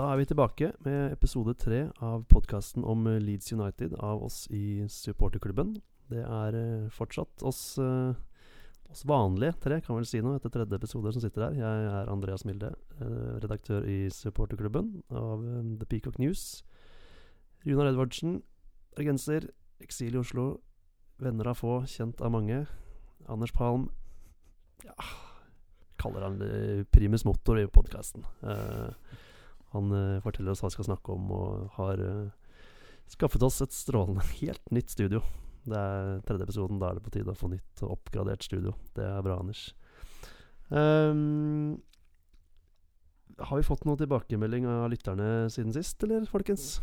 Da er vi tilbake med episode tre av podkasten om eh, Leeds United av oss i supporterklubben. Det er eh, fortsatt oss, eh, oss vanlige tre, kan vel si noe, etter tredje episode som sitter her. Jeg er Andreas Milde, redaktør i supporterklubben av The Peacock News. Runar Edvardsen, bergenser, eksil i Oslo, venner av få, kjent av mange. Anders Palm, ja Kaller han det primus motor i podkasten. Eh, han eh, forteller oss hva vi skal snakke om, og har eh, skaffet oss et strålende, helt nytt studio. Det er tredje episoden, da er det på tide å få nytt og oppgradert studio. Det er bra, Anders. Um, har vi fått noe tilbakemelding av lytterne siden sist, eller, folkens?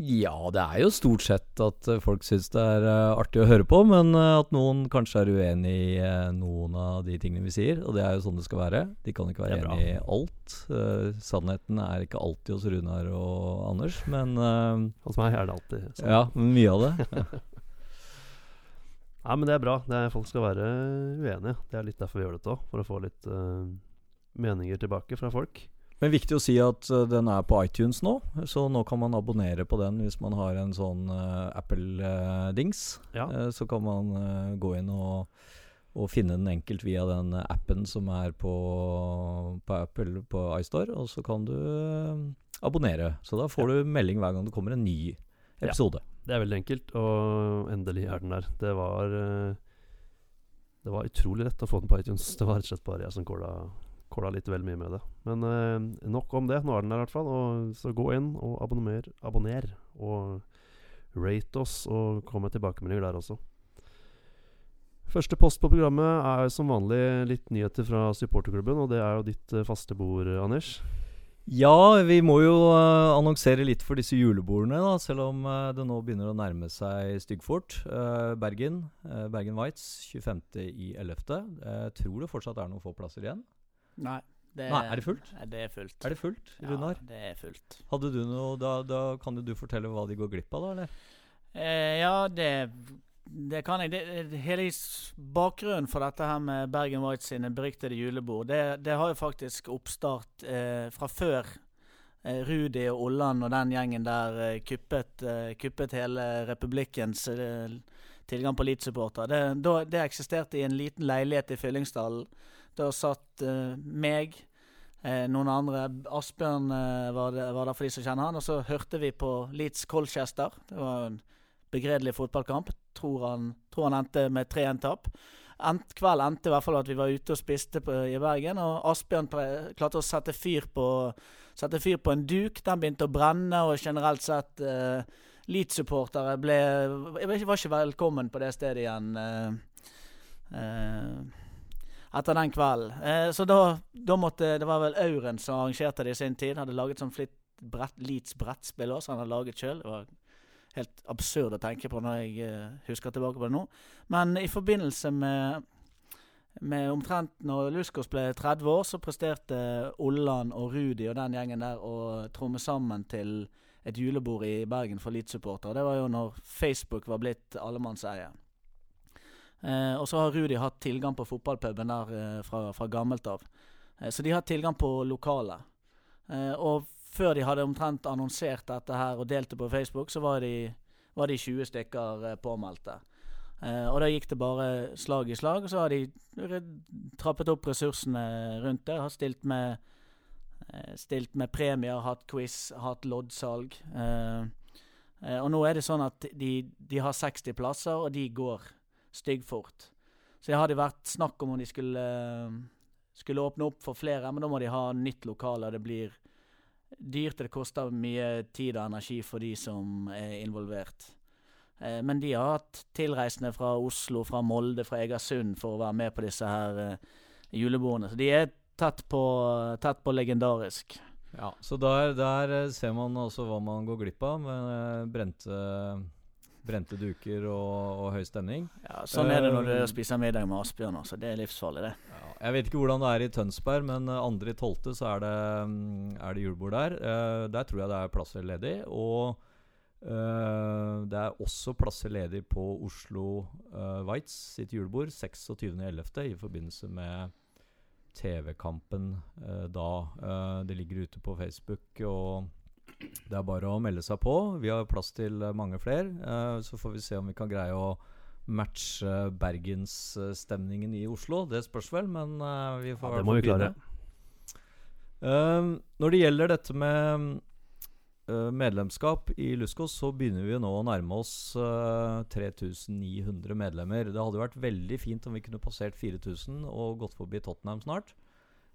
Ja, det er jo stort sett at eh, folk syns det er eh, artig å høre på, men eh, at noen kanskje er uenig i noen av de tingene vi sier. Og det er jo sånn det skal være. De kan ikke være enig i alt. Uh, sannheten er ikke alltid hos Runar og Anders, men uh, Hos meg er det alltid sånn. ja, mye av det. Nei, men det er bra. Det er, folk skal være uenige. Det er litt derfor vi gjør dette òg. For å få litt uh, meninger tilbake fra folk. Men viktig å si at eh, den er på iTunes nå, så nå kan man abonnere på den hvis man har en sånn eh, Apple-dings. Ja. Eh, så kan man gå inn og, og finne den enkelt via den appen som er på, på Apple på iStore, og så kan du abonnere. Så da får du melding hver gang det kommer en ny episode. Det er veldig enkelt, og endelig er den der. Det var Det var utrolig lett å få den på iTunes. Det var rett og slett bare jeg som kåla, kåla litt vel mye med det. Men eh, nok om det. Nå er den der i hvert fall. Og, så gå inn og abonner, abonner. Og rate oss, og kom med tilbakemeldinger der også. Første post på programmet er som vanlig litt nyheter fra supporterklubben, og det er jo ditt eh, faste bord, Anders. Ja, vi må jo uh, annonsere litt for disse julebordene, da, selv om uh, det nå begynner å nærme seg styggfort. Uh, Bergen, Bergen Whites, 25.11. Jeg tror det fortsatt er noen få plasser igjen. Nei. Det Nei, er det fullt? Det er fullt. Er det fullt, Runar? Ja, det er fullt. Hadde du noe, da, da kan jo du fortelle hva de går glipp av, da? eller? Eh, ja, det, det kan jeg. Det, hele bakgrunnen for dette her med Bergen White sine beryktede julebord, det, det har jo faktisk oppstart eh, fra før eh, Rudi og Olland og den gjengen der eh, kuppet, eh, kuppet hele republikkens eh, tilgang på Leeds-supporter. Det, det eksisterte i en liten leilighet i Fyllingsdalen. Da satt eh, meg, eh, noen andre Asbjørn eh, var, det, var der for de som kjenner han. Og så hørte vi på Leeds Colchester. Det var en begredelig fotballkamp. Tror han, tror han endte med 3-1-tap. End, kveld endte i hvert fall at vi var ute og spiste på, i Bergen. Og Asbjørn klarte å sette fyr på Sette fyr på en duk. Den begynte å brenne, og generelt sett eh, Leeds-supportere ble Jeg var ikke velkommen på det stedet igjen. eh, eh, etter den kvelden. Eh, så da, da måtte Det var vel Auren som arrangerte det i sin tid. Hadde laget sånn flitt brett, Leeds brettspill også, han hadde laget sjøl. Det var helt absurd å tenke på når jeg eh, husker tilbake på det nå. Men i forbindelse med med omtrent når Luskos ble 30 år, så presterte Olland og Rudi og den gjengen der å tromme sammen til et julebord i Bergen for Leeds-supportere. Det var jo når Facebook var blitt allemannseie. Eh, og så har Rudi hatt tilgang på fotballpuben der eh, fra, fra gammelt av. Eh, så de har tilgang på lokalet. Og før de hadde omtrent annonsert dette her og delt det på Facebook, så var de, var de 20 stykker påmeldte. Eh, og da gikk det bare slag i slag, og så har de trappet opp ressursene rundt det. Har stilt med, eh, stilt med premier, hatt quiz, hatt loddsalg. Eh, og nå er det sånn at de, de har 60 plasser, og de går styggfort. Så det hadde vært snakk om om de skulle, skulle åpne opp for flere, men da må de ha nytt lokale, og det blir dyrt, og det koster mye tid og energi for de som er involvert. Eh, men de har hatt tilreisende fra Oslo, fra Molde, fra Egersund for å være med på disse her eh, julebordene. Så de er tett på, tett på legendarisk. Ja, så der, der eh, ser man også hva man går glipp av med eh, brente, brente duker og, og høy stemning. Ja, sånn er det når Eh, du spiser middag med Asbjørn. Altså. Det er livsfarlig, det. Ja, jeg vet ikke hvordan det er i Tønsberg, men eh, andre i tolvte så er det, mm, er det julebord der. Eh, der tror jeg det er plasser ledig. Og eh, det er også plasser ledig på Oslo Whites sitt julebord 26.11. i forbindelse med TV-kampen eh, da. Eh, det ligger ute på Facebook, og det er bare å melde seg på. Vi har plass til eh, mange flere. eh, så får vi se om vi kan greie å matche bergensstemningen i Oslo. Det spørs vel, men eh, vi får Ja, det må vi klare. når det gjelder dette med medlemskap i Luskos, så begynner vi nå å nærme oss uh, 3900 medlemmer. Det hadde vært veldig fint om vi kunne passert 4000 og gått forbi Tottenham snart.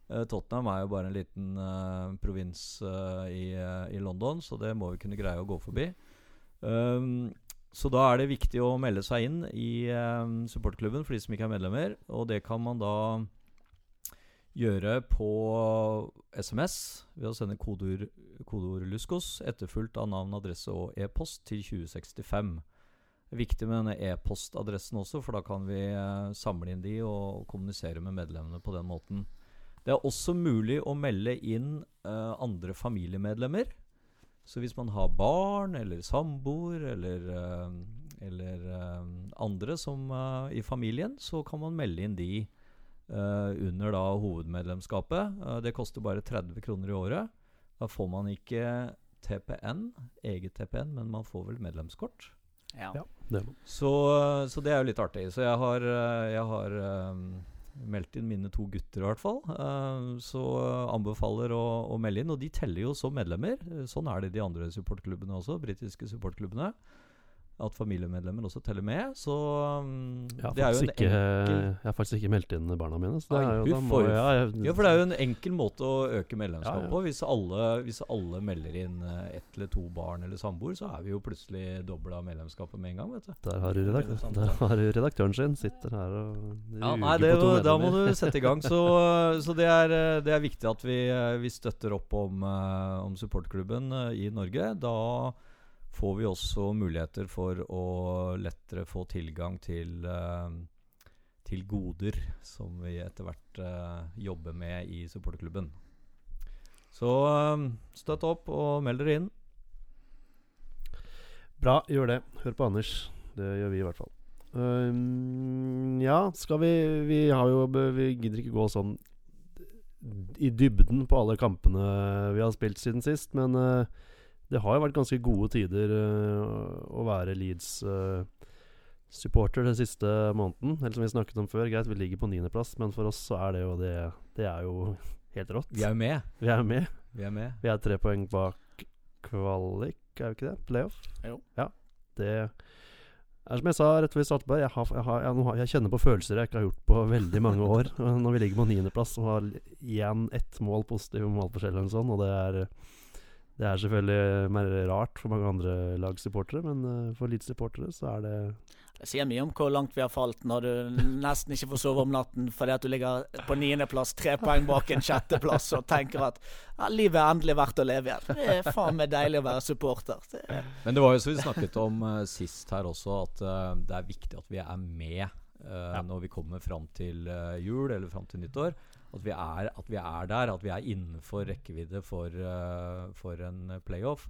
Uh, Tottenham er jo bare en liten uh, provins uh, i, uh, i London, så det må vi kunne greie å gå forbi. Um, så da er det viktig å melde seg inn i supportklubben for de som ikke er medlemmer. Og det kan man da gjøre på SMS ved å sende kodeord, kodeord 'Luskos' etterfulgt av navn, adresse og e-post til 2065. Det er viktig med denne e-postadressen også, for da kan vi eh, samle inn de og kommunisere med medlemmene på den måten. Det er også mulig å melde inn uh, andre familiemedlemmer. Så hvis man har barn eller samboer eller, uh, eller uh, andre som i familien, så kan man melde inn de eh, under da hovedmedlemskapet. Det koster bare 30 kroner i året. Da får man ikke TPN, eget TPN, men man får vel medlemskort. Ja. Ja. Det. Så, så det er jo litt artig. Så jeg har, jeg har eh, meldt inn mine to gutter, i hvert fall. Eh, så anbefaler å, å melde inn. Og de teller jo som medlemmer. Eh, Sånn er det i de andre supportklubbene også, britiske supportklubbene. At familiemedlemmer også teller med. Så um, Jeg har, det er jo en ikke, enkel jeg har faktisk ikke meldt inn barna mine. Så det Ai, er jo, må ja, jeg, Ja, for det er jo en enkel måte å øke medlemskapet Ja, på. Hvis alle, hvis alle melder inn eh, ett eller to barn eller samboer, så er vi jo plutselig dobla medlemskapet med en gang, vet du. Der har, du er der har du redaktøren sin. Sitter her og Ja, nei, det, på to da må du sette i gang. Så, så det, er, eh, det er viktig at vi, eh, vi støtter opp om, eh, om supportklubben eh, i Norge. Da får vi også muligheter for å lettere få tilgang til, eh, til goder som vi etter hvert eh, jobber med i supporterklubben. Så eh, støtt opp og meld dere inn. Bra, gjør det. Hør på Anders. Det gjør vi i hvert fall. Um, ja, skal vi Vi har jo Vi gidder ikke gå sånn i dybden på alle kampene vi har spilt siden sist, men eh, det har jo vært ganske gode tider eh, å være Leeds-supporter den siste måneden. Eller som vi snakket om før, greit, vi ligger på niendeplass, men for oss så er det jo det Det er jo helt rått. Vi er jo med. Vi er med. Vi er med. Vi er tre poeng bak kvalik, er vi ikke det? Playoff? Jo. Ja. Det er som jeg sa rett før vi startet på, jeg, har, jeg, har, jeg, har- jeg kjenner på følelser jeg ikke har gjort på veldig mange år. Når vi ligger på niendeplass og har igjen ett mål positiv målforskjell eller noe sånt, og det er det er selvfølgelig mer rart for mange andre lagsupportere, men eh, for Leeds-supportere så er det Det sier mye om hvor langt vi har falt når du nesten ikke får sove om natten fordi at du ligger på niendeplass, tre poeng bak en sjetteplass, og tenker at ja, livet er endelig verdt å leve igjen. Det er faen meg deilig å være supporter. Det Men det var jo som vi snakket om eh, sist her også, at eh, det er viktig at vi er med eh, når vi kommer fram til eh, jul eller fram til nyttår. At vi, er, at vi er der, at vi er innenfor rekkevidde for, uh, for en playoff.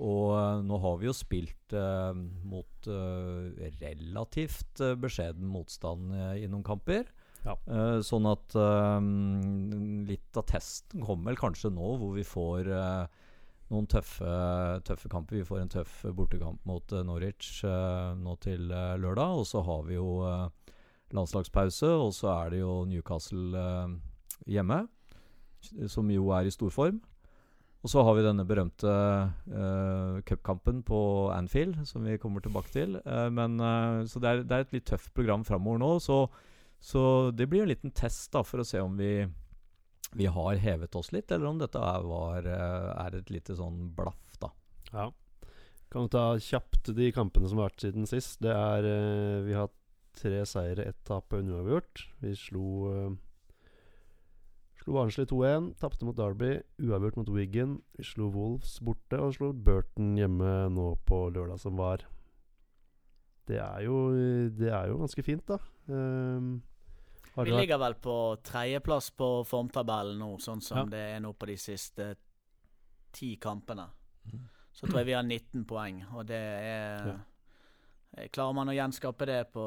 Og eh, nå har vi jo spilt uh, mot relativt beskjeden motstand i noen kamper. Ja. Sånn at litt av testen kommer vel kanskje nå, hvor vi får noen tøffe, tøffe kamper. Vi får en tøff bortekamp mot Norwich nå til lørdag. Og så har vi jo landslagspause, og så er det jo Newcastle hjemme, som jo er i storform. Og så har vi denne berømte uh, cupkampen på Anfield, som vi kommer tilbake til. Uh, men, uh, så det er, det er et litt tøft program framover nå. Så, så det blir en liten test da, for å se om vi, vi har hevet oss litt, eller om dette er, var, er et lite sånn blaff, da. Ja. Kan vi ta kjapt de kampene som har vært siden sist. Det er Vi har tre seire, ett tap og uavgjort. Vi slo Slo Barnsley 2-1, tapte mot Derby, uavgjort mot Wiggen. Vi slo Wolves borte og slo Burton hjemme nå på lørdag som var. Det er jo, det er jo ganske fint, da. Um, har Vi ligger vel på tredjeplass på formtabellen nå, sånn som Ja. det er nå på de siste ti kampene. Mm. Så tror jeg vi har 19 poeng, og det er ja. Klarer man å gjenskape det på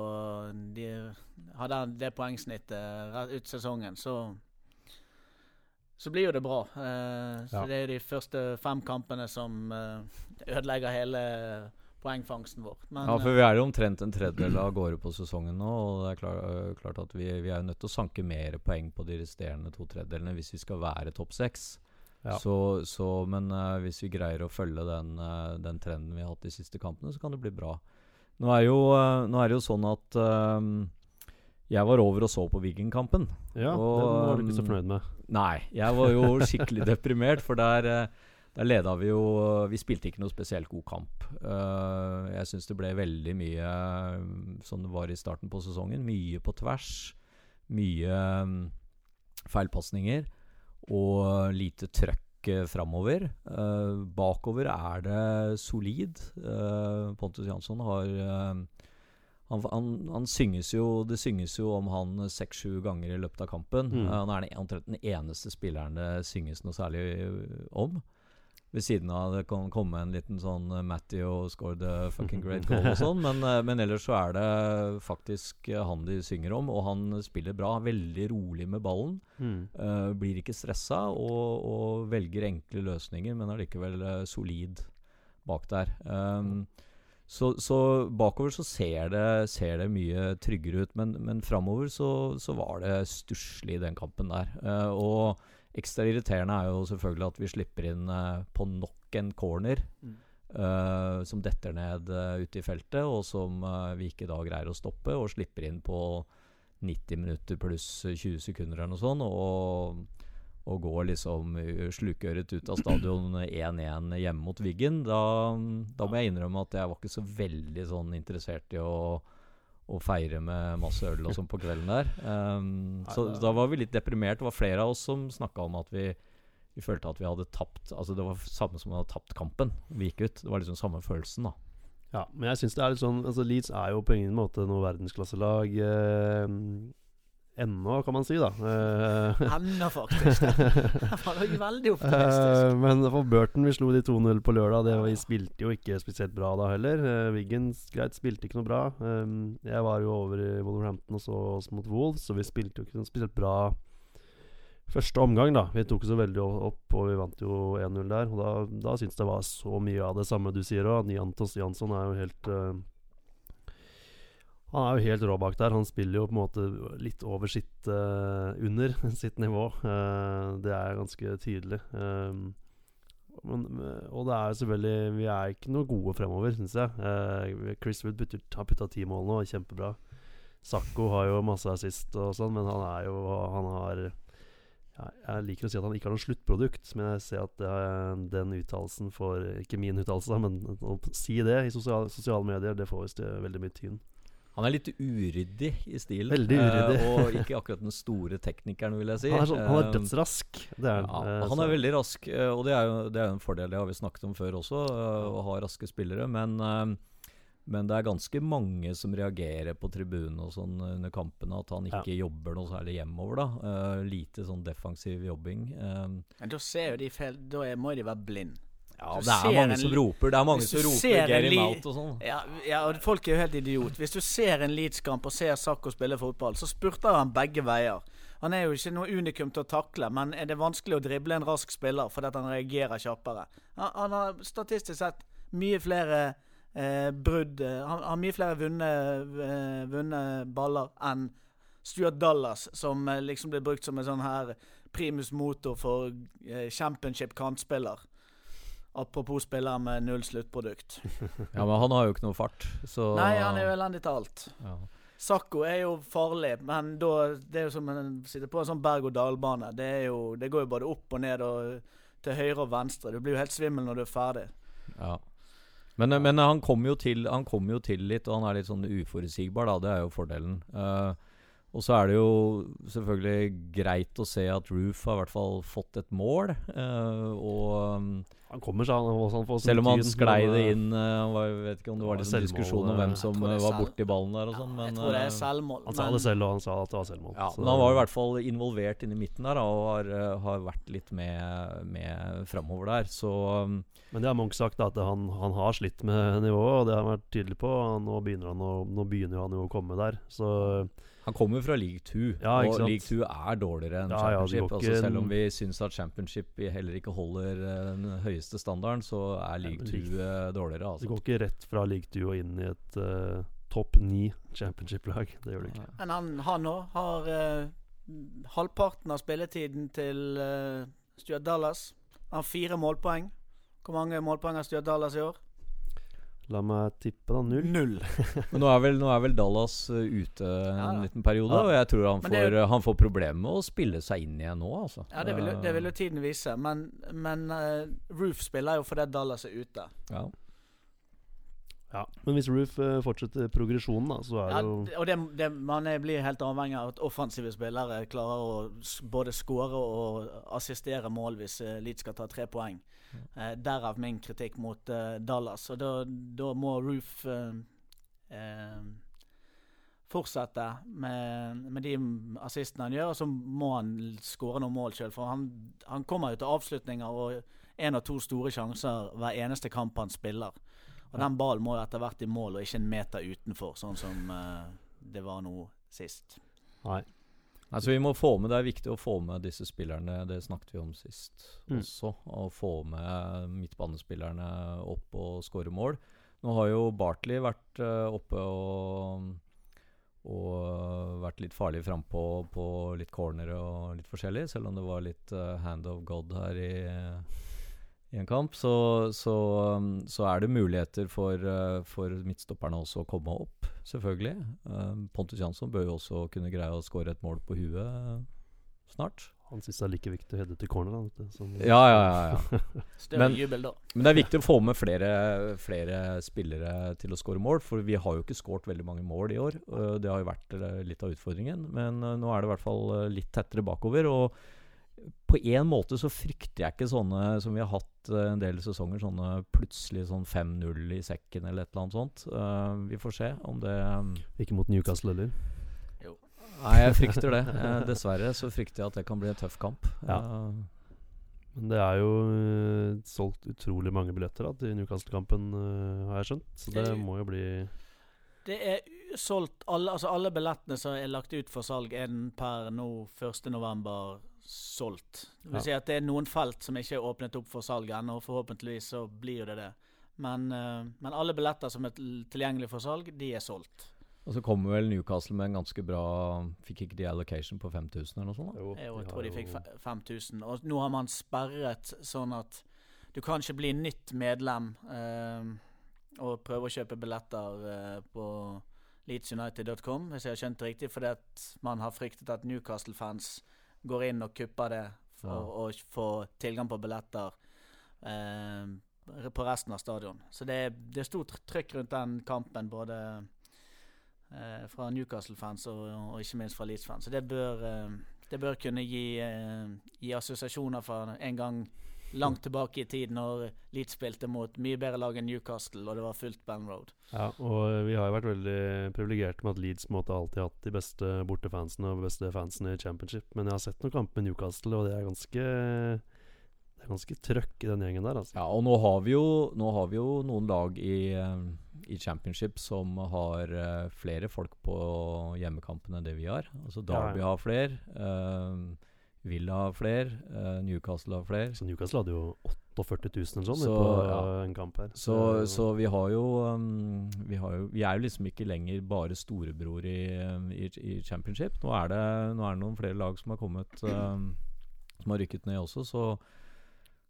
de, Har det poengsnittet ut sesongen, så så blir jo det bra. Eh, så Ja. det er de første fem kampene som uh, ødelegger hele poengfangsten vår. Men Ja, for eh, vi er jo omtrent en tredjedel av gårde på sesongen nå. Og det er klart, uh, klart at vi, vi er jo nødt til å sanke mer poeng på de resterende to tredjedelene hvis vi skal være topp seks. Ja. Så, så, men hvis vi greier å følge den, den trenden vi har hatt de siste kampene, så kan det bli bra. Nå er, jo, nå er det jo sånn at jeg var over og så på Viggen-kampen. Ja, Og, den var du ikke så um, fornøyd med. Nei, jeg var jo skikkelig deprimert, for der, eh, der leda vi jo Vi spilte ikke noe spesielt god kamp. Eh, jeg syns det ble veldig mye sånn det var i starten på sesongen. Mye på tvers. Mye feilpasninger. Og lite trøkk uh, framover. Uh, bakover er det solid. Uh, Pontus Jansson har eh, han, han, han synges jo Det synges jo om han seks-sju ganger i løpet av kampen. Mm. Eh, han er den, omtrent den eneste spilleren det synges noe særlig eh, om. Ved siden av det kan komme en liten sånn uh, Matthew scored a fucking great goal og sånn, men, eh, men ellers så er det faktisk eh, han de synger om, og han spiller bra. Veldig rolig med ballen. Mm. Uh, blir ikke stressa og, og velger enkle løsninger, men er likevel solid bak der. Um, så, så bakover så ser det, ser det mye tryggere ut, men, men framover så, så var det stusslig i den kampen der. Eh, og ekstra irriterende er jo selvfølgelig at vi slipper inn eh, på nok en corner. Mm. eh, som detter ned uh, ute i feltet, og som eh, vi ikke da greier å stoppe, og slipper inn på 90 minutter pluss 20 sekunder eller noe sånt, og, og går liksom uh, slukøret ut av stadion 1-1 hjemme mot Wiggen, da, da må jeg innrømme at jeg var ikke så veldig sånn interessert i å, å feire med masse øl og sånn på kvelden der. Um, så da var vi litt deprimert. Det var flere av oss som snakka om at vi, vi følte at vi hadde tapt Altså Det var samme som vi hadde tapt kampen. Vi gikk ut. Det var liksom samme følelsen, da. Ja, men jeg syns det er litt sånn Altså Leeds er jo på ingen måte noe verdensklasselag eh, ennå, kan man si, da. Eh, Ennå, faktisk. Jeg var jo veldig optimistisk. Eh, men for Burton, vi slo de 2-0 på lørdag. Det, vi spilte jo ikke spesielt bra da heller. Uh, Wiggins greit, spilte ikke noe bra. Um, jeg var jo over i Wolverhampton og så oss mot Wolves, så vi spilte jo ikke noe spesielt bra første omgang, da. Vi tok så veldig opp, og vi vant jo 1-0 der. Og da, da syns jeg det var så mye av det samme du sier òg. Niantos Jansson er jo helt eh, Han er jo helt rå bak der. Han spiller jo på en måte litt over sitt uh, Under sitt nivå. Uh, det er ganske tydelig. Um, men, og det er selvfølgelig Vi er ikke noe gode fremover, syns jeg. Uh, Chris Wood putter, har putta ti mål nå, kjempebra. Sakko har jo masse assist og sånn, men han er jo Han har ja, Jeg liker å si at han ikke har noe sluttprodukt, men jeg ser at er den uttalelsen får Ikke min uttalelse, men å si det i sosiale, sosiale medier, det får visst veldig mye tyn. Han er litt uryddig i stilen. Veldig uryddig. Uh, og ikke akkurat den store teknikeren, vil jeg si. Han er, sånn, han er Eh, dødsrask. Det er han. Ja, Eh, han er veldig rask, eh, og det er, jo, det er jo en fordel. Det har vi snakket om før også, uh, å ha raske spillere. Men, eh, men det er ganske mange som reagerer på tribunen og sånn under kampene, at han ikke jobber noe særlig hjemover. da Eh, Lite sånn defensiv jobbing. Eh, Men da ser jo de feil Da er, må de være blind. Ja, Du det er mange en som roper. Det er mange som roper 'get him out' og sånn. Ja, ja, og folk er jo helt idiot. Hvis du ser en Leeds-kamp og ser Sakko spille fotball, så spurter han begge veier. Han er jo ikke noe unikum til å takle, men er det vanskelig å drible en rask spiller fordi at han reagerer kjappere? Han, han har statistisk sett mye flere eh, brudd eh, Han har mye flere vunne, eh, vunne baller enn Stuart Dallas, som eh, liksom blir brukt som en sånn her primus motor for eh, championship kantspiller. Apropos spiller med null sluttprodukt. Ja, men han har jo ikke noe fart, så Nei, han er jo elendig til alt. ja. Sakko er jo farlig, men da Det er jo som en sitter på en sånn berg-og-dal-bane. Det, det går jo både opp og ned og til høyre og venstre. Du blir jo helt svimmel når du er ferdig. Ja. Men, men han kommer jo, til- jo til litt, og han er litt sånn uforutsigbar, da. Det er jo fordelen. Eh, Og så er det jo selvfølgelig greit å se at Roof har i hvert fall fått et mål. Uh, og um, Han kommer seg, han, også, han selv om han sklei det eh, inn uh, han var, Jeg vet ikke om det var var litt diskusjon om hvem som var selv- borti ballen der og sånn, ja, men tror det er selvmål. Han sa det selv, og han sa at det var selvmål. ja, men han var i hvert fall involvert inn i midten der og har, har vært litt med, med framover der. Så um, Men det har Munch sagt, da, at han, han har slitt med nivået, og det har han vært tydelig på. og Nå begynner han å, nå begynner han jo å komme der. Så han kommer fra league 2, Ja, og sant? league 2 er dårligere enn Ja, championship. Ja, altså, selv om vi syns at championship heller ikke holder eh, den høyeste standarden, så er league 2 league- eh, dårligere. det Altså. går ikke rett fra league 2 og inn i et uh, topp ni championship-lag. Det gjør det ikke. Men han, han òg har uh, halvparten av spilletiden til uh, Stuart Dallas. Han har fire målpoeng. Hvor mange målpoeng har Stuart Dallas i år? La meg tippe, da. Null. Null. Men nå er vel, nå er vel Dallas eh, ute en Ja, liten periode, Ja. og jeg tror han får, jo- han får problemer med å spille seg inn igjen nå, altså. Ja, det vil, jo- det vil jo tiden vise. Men, men uh, Roof spiller jo fordi Dallas er ute. ja. Ja. Men hvis Roof eh, fortsetter progresjonen, da, så er Ja, det jo og det, det, man er- blir helt avhengig av at offensive spillere klarer å både skåre og assistere mål hvis uh, Leeds skal ta tre poeng. Eh, derav min kritikk mot eh, Dallas. Og da, da må Roof eh, eh, fortsette med, med de assistene han gjør, og så må han skåre noen mål sjøl. For han, han kommer jo til avslutninger og én og to store sjanser hver eneste kamp han spiller. Og den ballen må jo etter hvert i mål, og ikke en meter utenfor, sånn som eh, det var nå sist. Nei. Altså vi må få med, Det er viktig å få med disse spillerne, det snakket vi om sist Mm. også. Å få med midtbanespillerne opp og skåre mål. Nå har jo Bartley vært eh, oppe og, og vært litt farlig frampå på litt corner og litt forskjellig, selv om det var litt eh, hand of God her i, i en kamp. Så, så, um, så er det muligheter for, eh, for midtstopperne også å komme opp, selvfølgelig. Um, Pontus Jansson bør jo også kunne greie å skåre et mål på huet eh, snart. Han syns det er like viktig å heade til corner. Vet du, som, Ja, ja, ja. ja. Men- jubel da. Men det er viktig å få med flere, flere spillere til å skåre mål, for vi har jo ikke skåret veldig mange mål i år. Uh, Det har jo vært uh, litt av utfordringen, men uh, nå er det i hvert fall uh, litt tettere bakover. Og på en måte så frykter jeg ikke sånne som vi har hatt uh, en del sesonger, sånne plutselig sånn 5-0 i sekken eller et eller annet sånt. Uh, Vi får se om det um, Ikke mot Newcastle heller. Nei, jeg frykter det. Uh, Dessverre så frykter jeg at det kan bli en tøff kamp. Ja. Uh, Men det er jo eh, solgt utrolig mange billetter da, til Newcastle-kampen, eh, har jeg skjønt. Så det Det- må jo bli Det er solgt alle, altså alle billettene som er lagt ut for salg, er den per nå 1.11. solgt. Det vil Ja. si at det er noen felt som ikke er åpnet opp for salg ennå, og forhåpentligvis så blir jo det det. Men, eh, men alle billetter som er til- tilgjengelige for salg, de er solgt. Og så kommer vel Newcastle med en ganske bra Fikk ikke de allocation på 5000 eller noe sånt? da? Jo, Jeg tror de fikk 5000. Og nå har man sperret sånn at du kan ikke bli nytt medlem eh, og prøve å kjøpe billetter eh, på leedsunited.com, hvis jeg har skjønt det riktig, fordi at man har fryktet at Newcastle-fans går inn og kupper det for å få tilgang på billetter eh, på resten av stadion. Så det er, det er stort trykk rundt den kampen, både eh, fra Newcastle-fans og, og ikke minst fra Leeds-fans. Så det bør, eh, det bør kunne gi, eh, gi assosiasjoner fra en gang langt tilbake i tid, når Leeds spilte mot mye bedre lag enn Newcastle, og det var fullt Band Road. Ja, og vi har jo vært veldig privilegerte med at Leeds måtte alltid hatt de beste bortefansene og beste fansene i championship. Men jeg har sett noen kamper med Newcastle, og det er ganske Det er ganske trøkk i den gjengen der, altså. Ja, og nå har vi jo, nå har vi jo noen lag i, eh, i championship som har eh, flere folk på hjemmekampene enn det vi har. Altså Derby Ja, ja. har flere. eh, Villa har flere. uh, Newcastle har flere. Så Newcastle hadde jo 48 000 eller sånn Så, på ja. en kamp her. Så, så vi har jo um, vi, har jo, vi er jo liksom ikke lenger bare storebror i, um, i, i championship. Nå er, det, nå er det noen flere lag som har kommet um, Som har rykket ned også, så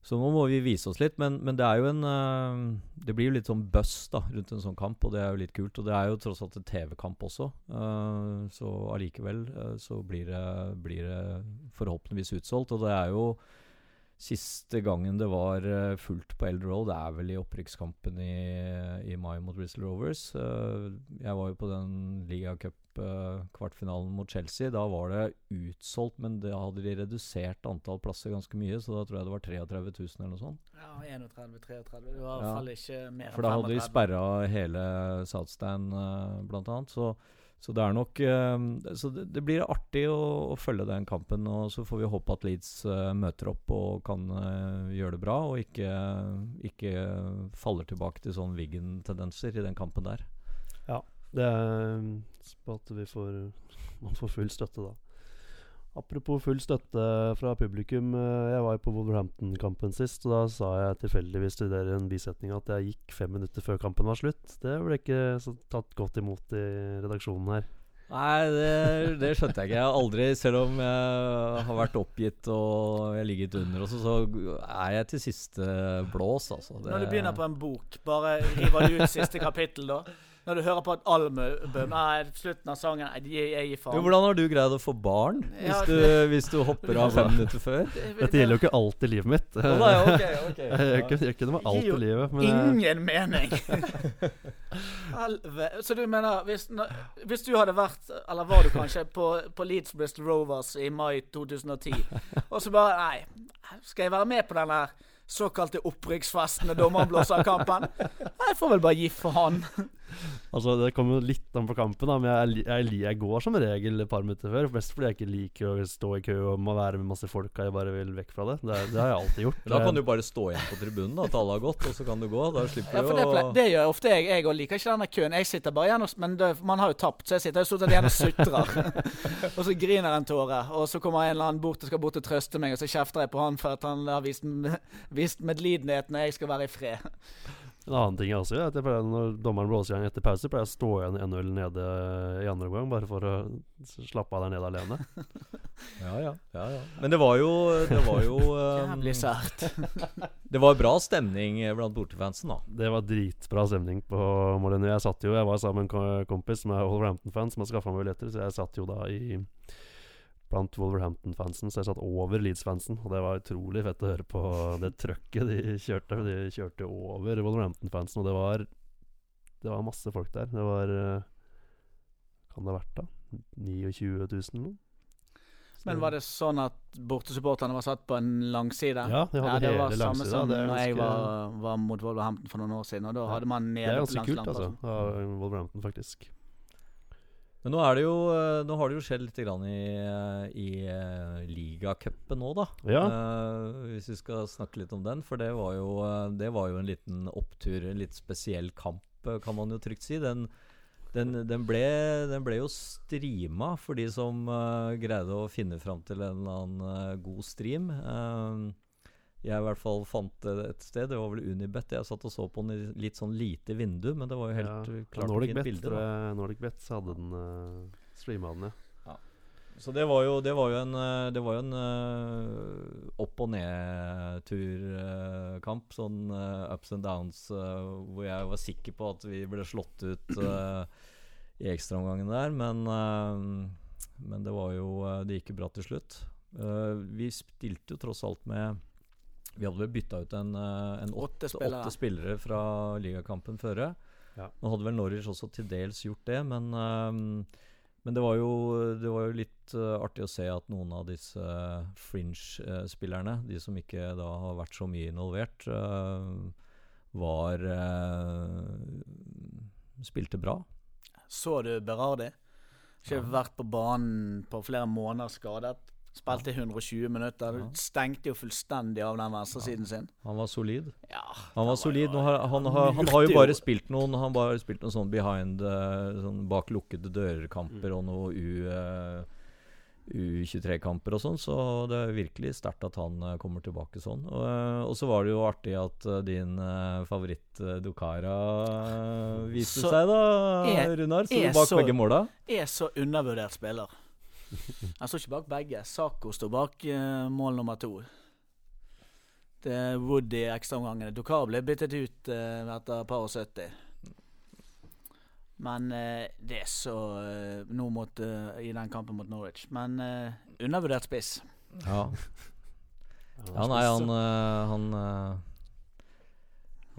så nå må vi vise oss litt, men, men det er jo en uh, Det blir jo litt sånn buzz da rundt en sånn kamp, og det er jo litt kult. Og det er jo tross alt en TV-kamp også, uh, så allikevel uh, så blir det, blir det forhåpentligvis utsolgt. Og det er jo Siste gangen det var fullt på Elder Road, det er vel i opprykkskampen i, i mai mot Bristol Rovers. Jeg var jo på den ligacup Cup-kvartfinalen mot Chelsea. Da var det utsolgt, men da hadde de redusert antall plasser ganske mye, så da tror jeg det var 33 000 eller noe sånt. Ja, 31-33. Det var i hvert fall ikke mer enn For da hadde de 35. sperra hele Southstand, uh, blant annet. Så, så det er nok eh, Så det, det blir artig å, å følge den kampen. Og så får vi håpe at Leeds eh, møter opp og kan eh, gjøre det bra, og ikke, ikke faller tilbake til sånn Wiggen-tendenser i den kampen der. Ja. Det er på at vi får, man får full støtte, da. Apropos full støtte fra publikum. eh, Jeg var jo på Wolverhampton-kampen sist, og da sa jeg tilfeldigvis til dere en bisetning at jeg gikk fem minutter før kampen var slutt. Det ble ikke så tatt godt imot i redaksjonen her. Nei, det, det skjønte jeg ikke. Jeg har aldri, selv om jeg har vært oppgitt og jeg ligget under også, så er jeg til siste blås, altså. Det, Når du begynner på en bok, bare river du ut siste kapittel da? Når du hører på et album Nei, slutten av sangen Nei, jeg, gir faen. jo, Hvordan har du greid å få barn hvis, Ja, du, hvis du hopper av fem minutter før? Dette gjelder jo ikke alt i livet mitt. Å, nei, okay, ok. Jeg det med alt i livet. Men jeg, Ingen mening! Så du mener hvis, hvis du hadde vært, eller var du kanskje, på, på Leeds Bristol Rovers i mai 2010, og så bare Nei, skal jeg være med på den der såkalte opprykksfesten når dommeren blåser av kampen? Jeg får vel bare gi faen. Altså, det kommer jo litt an på kampen, da, men jeg, jeg, jeg går som regel et par minutter før. Mest fordi jeg ikke liker å stå i kø og må være med masse folk. Jeg bare vil vekk fra det. Det, det har jeg alltid gjort. Da kan du bare stå igjen på tribunen, da, at alle har gått, og så kan du gå. Da slipper Ja, du å det, det gjør ofte jeg. Jeg liker ikke denne køen. Jeg sitter bare igjen og, Men det, man har jo tapt, så jeg sitter jo stort sett igjen og sutrer. og så griner en tåre. Og så kommer en eller annen bort og skal bort og trøste meg, og så kjefter jeg på han for at han har vist, vist medlidenhet når jeg skal være i fred. En annen ting jeg også gjør, er at jeg pleier, når dommeren blåser i gang etter pause, pleier jeg å stå igjen 1-0 nede i andre omgang, bare for å slappe av der nede alene. Ja, ja, ja, ja. Men det var jo Det var jo um, sært. Det var bra stemning blant bortefansen, da. Det var dritbra stemning på Molyneux. Jeg satt jo, jeg var sammen med en kompis som er Wolverhampton-fan, som har skaffa meg billetter, så jeg satt jo da i blant Wolverhampton-fansen, så jeg satt over Leeds-fansen. Og det var utrolig fett å høre på det trøkket de kjørte. De kjørte over Wolverhampton-fansen, og det var Det var masse folk der. Det var eh, Kan det ha vært, da? 29 000 eller noe? Men var det sånn at bortesupporterne var satt på en langside? Ja, de hadde det var samme langsida. som da ganske... jeg var, var mot Wolverhampton for noen år siden. Og da Ja. hadde man nede Det er ganske kult, altså. Av Wolverhampton, faktisk. Men nå er det jo eh, Nå har det jo skjedd litt grann i, eh, i uh, ligacupen nå, da. Ja. Uh, hvis vi skal snakke litt om den. For det var jo, eh, det var jo en liten opptur, en litt spesiell kamp, eh, kan man jo trygt si. Den, den, den, ble, den ble jo streama for de som uh, greide å finne fram til en eller annen uh, god stream. Eh, jeg i hvert fall fant det et sted. Det var vel Unibet. Jeg satt og så på den i litt sånn lite vindu, men det var jo helt Ja, eh, klart Nordic fint Bet, bilde. da. Nordic Bet så hadde den uh, streama den, ja. Så det var jo, det var jo en, eh, det var jo en uh, opp- og ned-turkamp. sånn uh, ups and downs, eh, hvor jeg var sikker på at vi ble slått ut eh, i ekstraomgangen der. Men, eh, men det var jo eh, Det gikk jo bra til slutt. Eh, vi stilte jo tross alt med Vi hadde vel bytta ut en, eh, en Åtte åtte, spillere. åtte spillere fra ligakampen føre. Ja. Nå hadde vel Norwich også til dels gjort det, men eh, men det var jo, det var jo litt eh, artig å se at noen av disse fringe-spillerne, de som ikke da har vært så mye involvert, var Spilte bra. Så du Berardi? Ikke vært på banen på flere måneder skadet. Spilte i 120 minutter. Ja. Stengte jo fullstendig av den venstresiden sin. Han var solid. Ja, Han var solid. Nå har, han, har, han har jo bare spilt noen Han bare spilt noen sånn behind eh, Sånn bak lukkede dører-kamper og noe U, eh, U23-kamper og sånn, så det er virkelig sterkt at han eh, kommer tilbake sånn. Og, og så var det jo artig at din favoritt Dukara viste Så seg, da, Runar. Er du bak så- begge måla? Er så undervurdert spiller. Han står ikke bak begge. Sako står bak uh, mål nummer to. Det er Woody i ekstraomgangene. Dukar ble byttet ut uh, etter et par og 70. Men uh, det er så nå mot, eh, i den kampen mot Norwich. Men undervurdert spiss. Ja. ja, nei, han, han eh,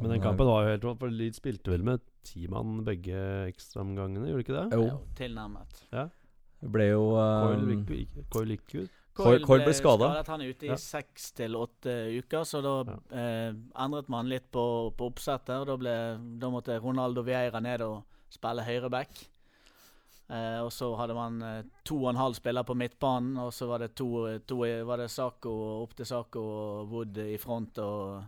Men den kampen var jo helt rått, for Leeds spilte vel med ti mann begge ekstraomgangene, gjorde de ikke det? Jo, tilnærmet. det ble jo um, Coyle gikk- ut. Coil ble skadet. Han er ute i seks til åtte uker, så da eh, endret man litt på, på oppsettet. Da, ble, da måtte Ronaldo Vieira ned og spille høyreback. Eh, og så hadde man eh, to og en halv spiller på midtbanen, og så var det to, to var det Saco opp til Saco og Wood i front og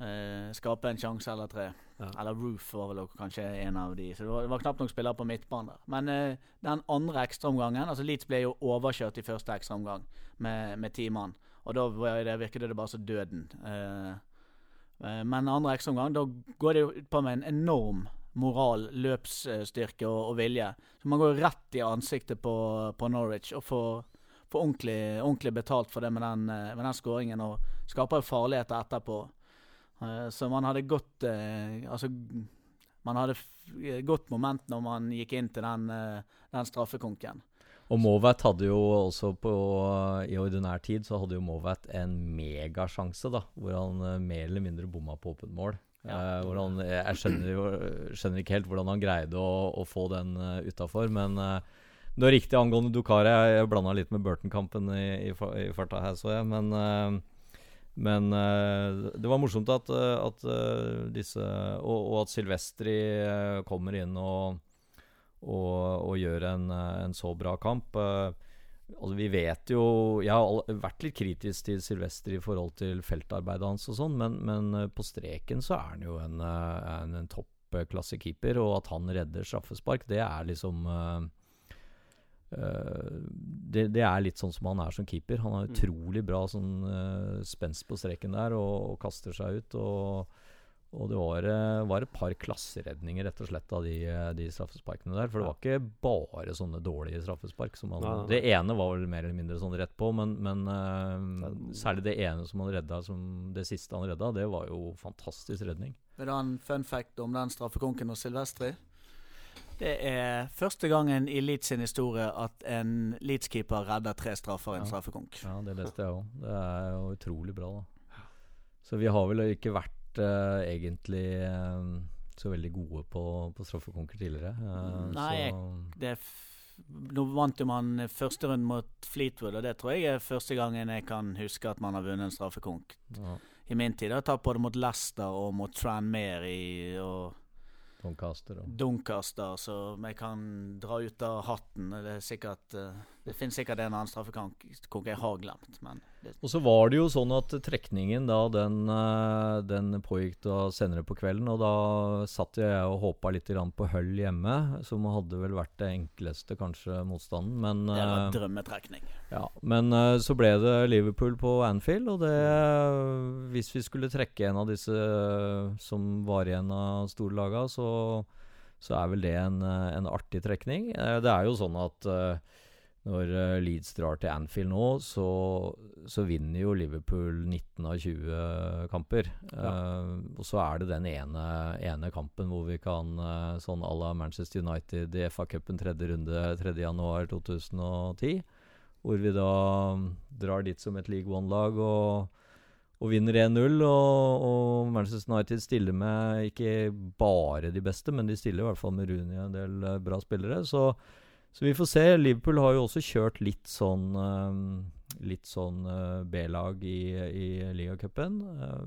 eh, skape en sjanse eller tre. Ja. Eller Roof var vel kanskje en av de. Så det var, det var knapt nok spillere på midtbanen der. Men uh, den andre ekstraomgangen altså Leeds ble jo overkjørt i første ekstraomgang med, med ti mann. Og da det, virket det bare som døden. Uh, men andre ekstraomgang, da går det jo ut på med en enorm moral, løpsstyrke og, og vilje. Så man går rett i ansiktet på, på Norwich og får, ordentlig, ordentlig betalt for det med den, med den skåringen. Og skaper jo farligheter etterpå. Eh, Så man hadde godt eh, Altså man hadde f- godt moment når man gikk inn til den, eh, den straffekonken. Og Mowatt hadde jo også på I ordinær tid så hadde jo Mowatt en megasjanse, da. Hvor han eh, mer eller mindre bomma på åpent mål. Ja. Eh, han, jeg skjønner jo skjønner ikke helt hvordan han greide å, å få den uh, utafor, men uh, det var riktig angående Dukari. Jeg, jeg blanda litt med Burton-kampen i, i, i farta her, så jeg. Men, eh, men uh, det var morsomt at, eh, at uh, disse og, og at Silvestri uh, kommer inn og og, og gjør en, en så bra kamp. Altså vi vet jo Jeg har vært litt kritisk til Silvestri i forhold til feltarbeidet hans og sånn, men, men på streken så er han jo en, en, en toppklassekeeper, og at han redder straffespark, det er liksom det, det er litt sånn som han er som keeper. Han har utrolig bra sånn uh, spenst på streken der og, og kaster seg ut. Og, og det var, eh, var et par klasseredninger rett og slett av de, eh, de straffesparkene der. For det var ikke bare sånne dårlige straffespark. Som han, Nei, nei. Det ene var vel mer eller mindre sånn rett på, men, men uh, særlig det ene som han redda, som det siste han redda, det var jo fantastisk redning. Vil du ha en fun fact om den straffekonken hos Silvestri? Det er første gangen i Leeds sin historie at en Leeds-keeper redder tre straffer i en Ja. straffekonk. Ja, det leste jeg òg. Det er jo utrolig bra, da. Så vi har vel ikke vært uh, egentlig uh, så veldig gode på, på straffekonker tidligere. Uh, Nei, så, Det f Nå vant jo man første runde mot Fleetwood, og det tror jeg er første gangen jeg kan huske at man har vunnet en straffekonk. ja, I min tid har jeg tatt både mot Leicester og mot Tranmere i- og Doncaster da. Doncaster, så jeg kan dra ut av hatten. Det er sikkert eh, Det finnes sikkert en annen straffekonk jeg har glemt, men Og så var det jo sånn at trekningen da, den, eh, den pågikk da senere på kvelden. Og da satt jeg og håpa litt på Hull hjemme, som hadde vel vært det enkleste kanskje motstanden. Men, det var en drømmetrekning. ja, men eh, så ble det Liverpool på Anfield, og det Hvis vi skulle trekke en av disse eh, som var igjen av storlaga, så, så er vel det en, eh, en artig trekning. Eh, Det er jo sånn at eh, når eh, Leeds drar til Anfield nå, så, så vinner jo Liverpool 19 av 20 kamper. Eh, og så er det den ene, ene kampen hvor vi kan, uh, sånn à la Manchester United i FA-cupen tredje runde 3.1.2010, hvor vi da mm, drar dit som et League One-lag og, og vinner 1-0. Og, og Manchester United stiller med ikke bare de beste, men de stiller i hvert fall med Rooney og en del eh, bra spillere. Så så vi får se. Liverpool har jo også kjørt litt sånn eh, Litt sånn uh, B-lag i, i ligacupen. Uh,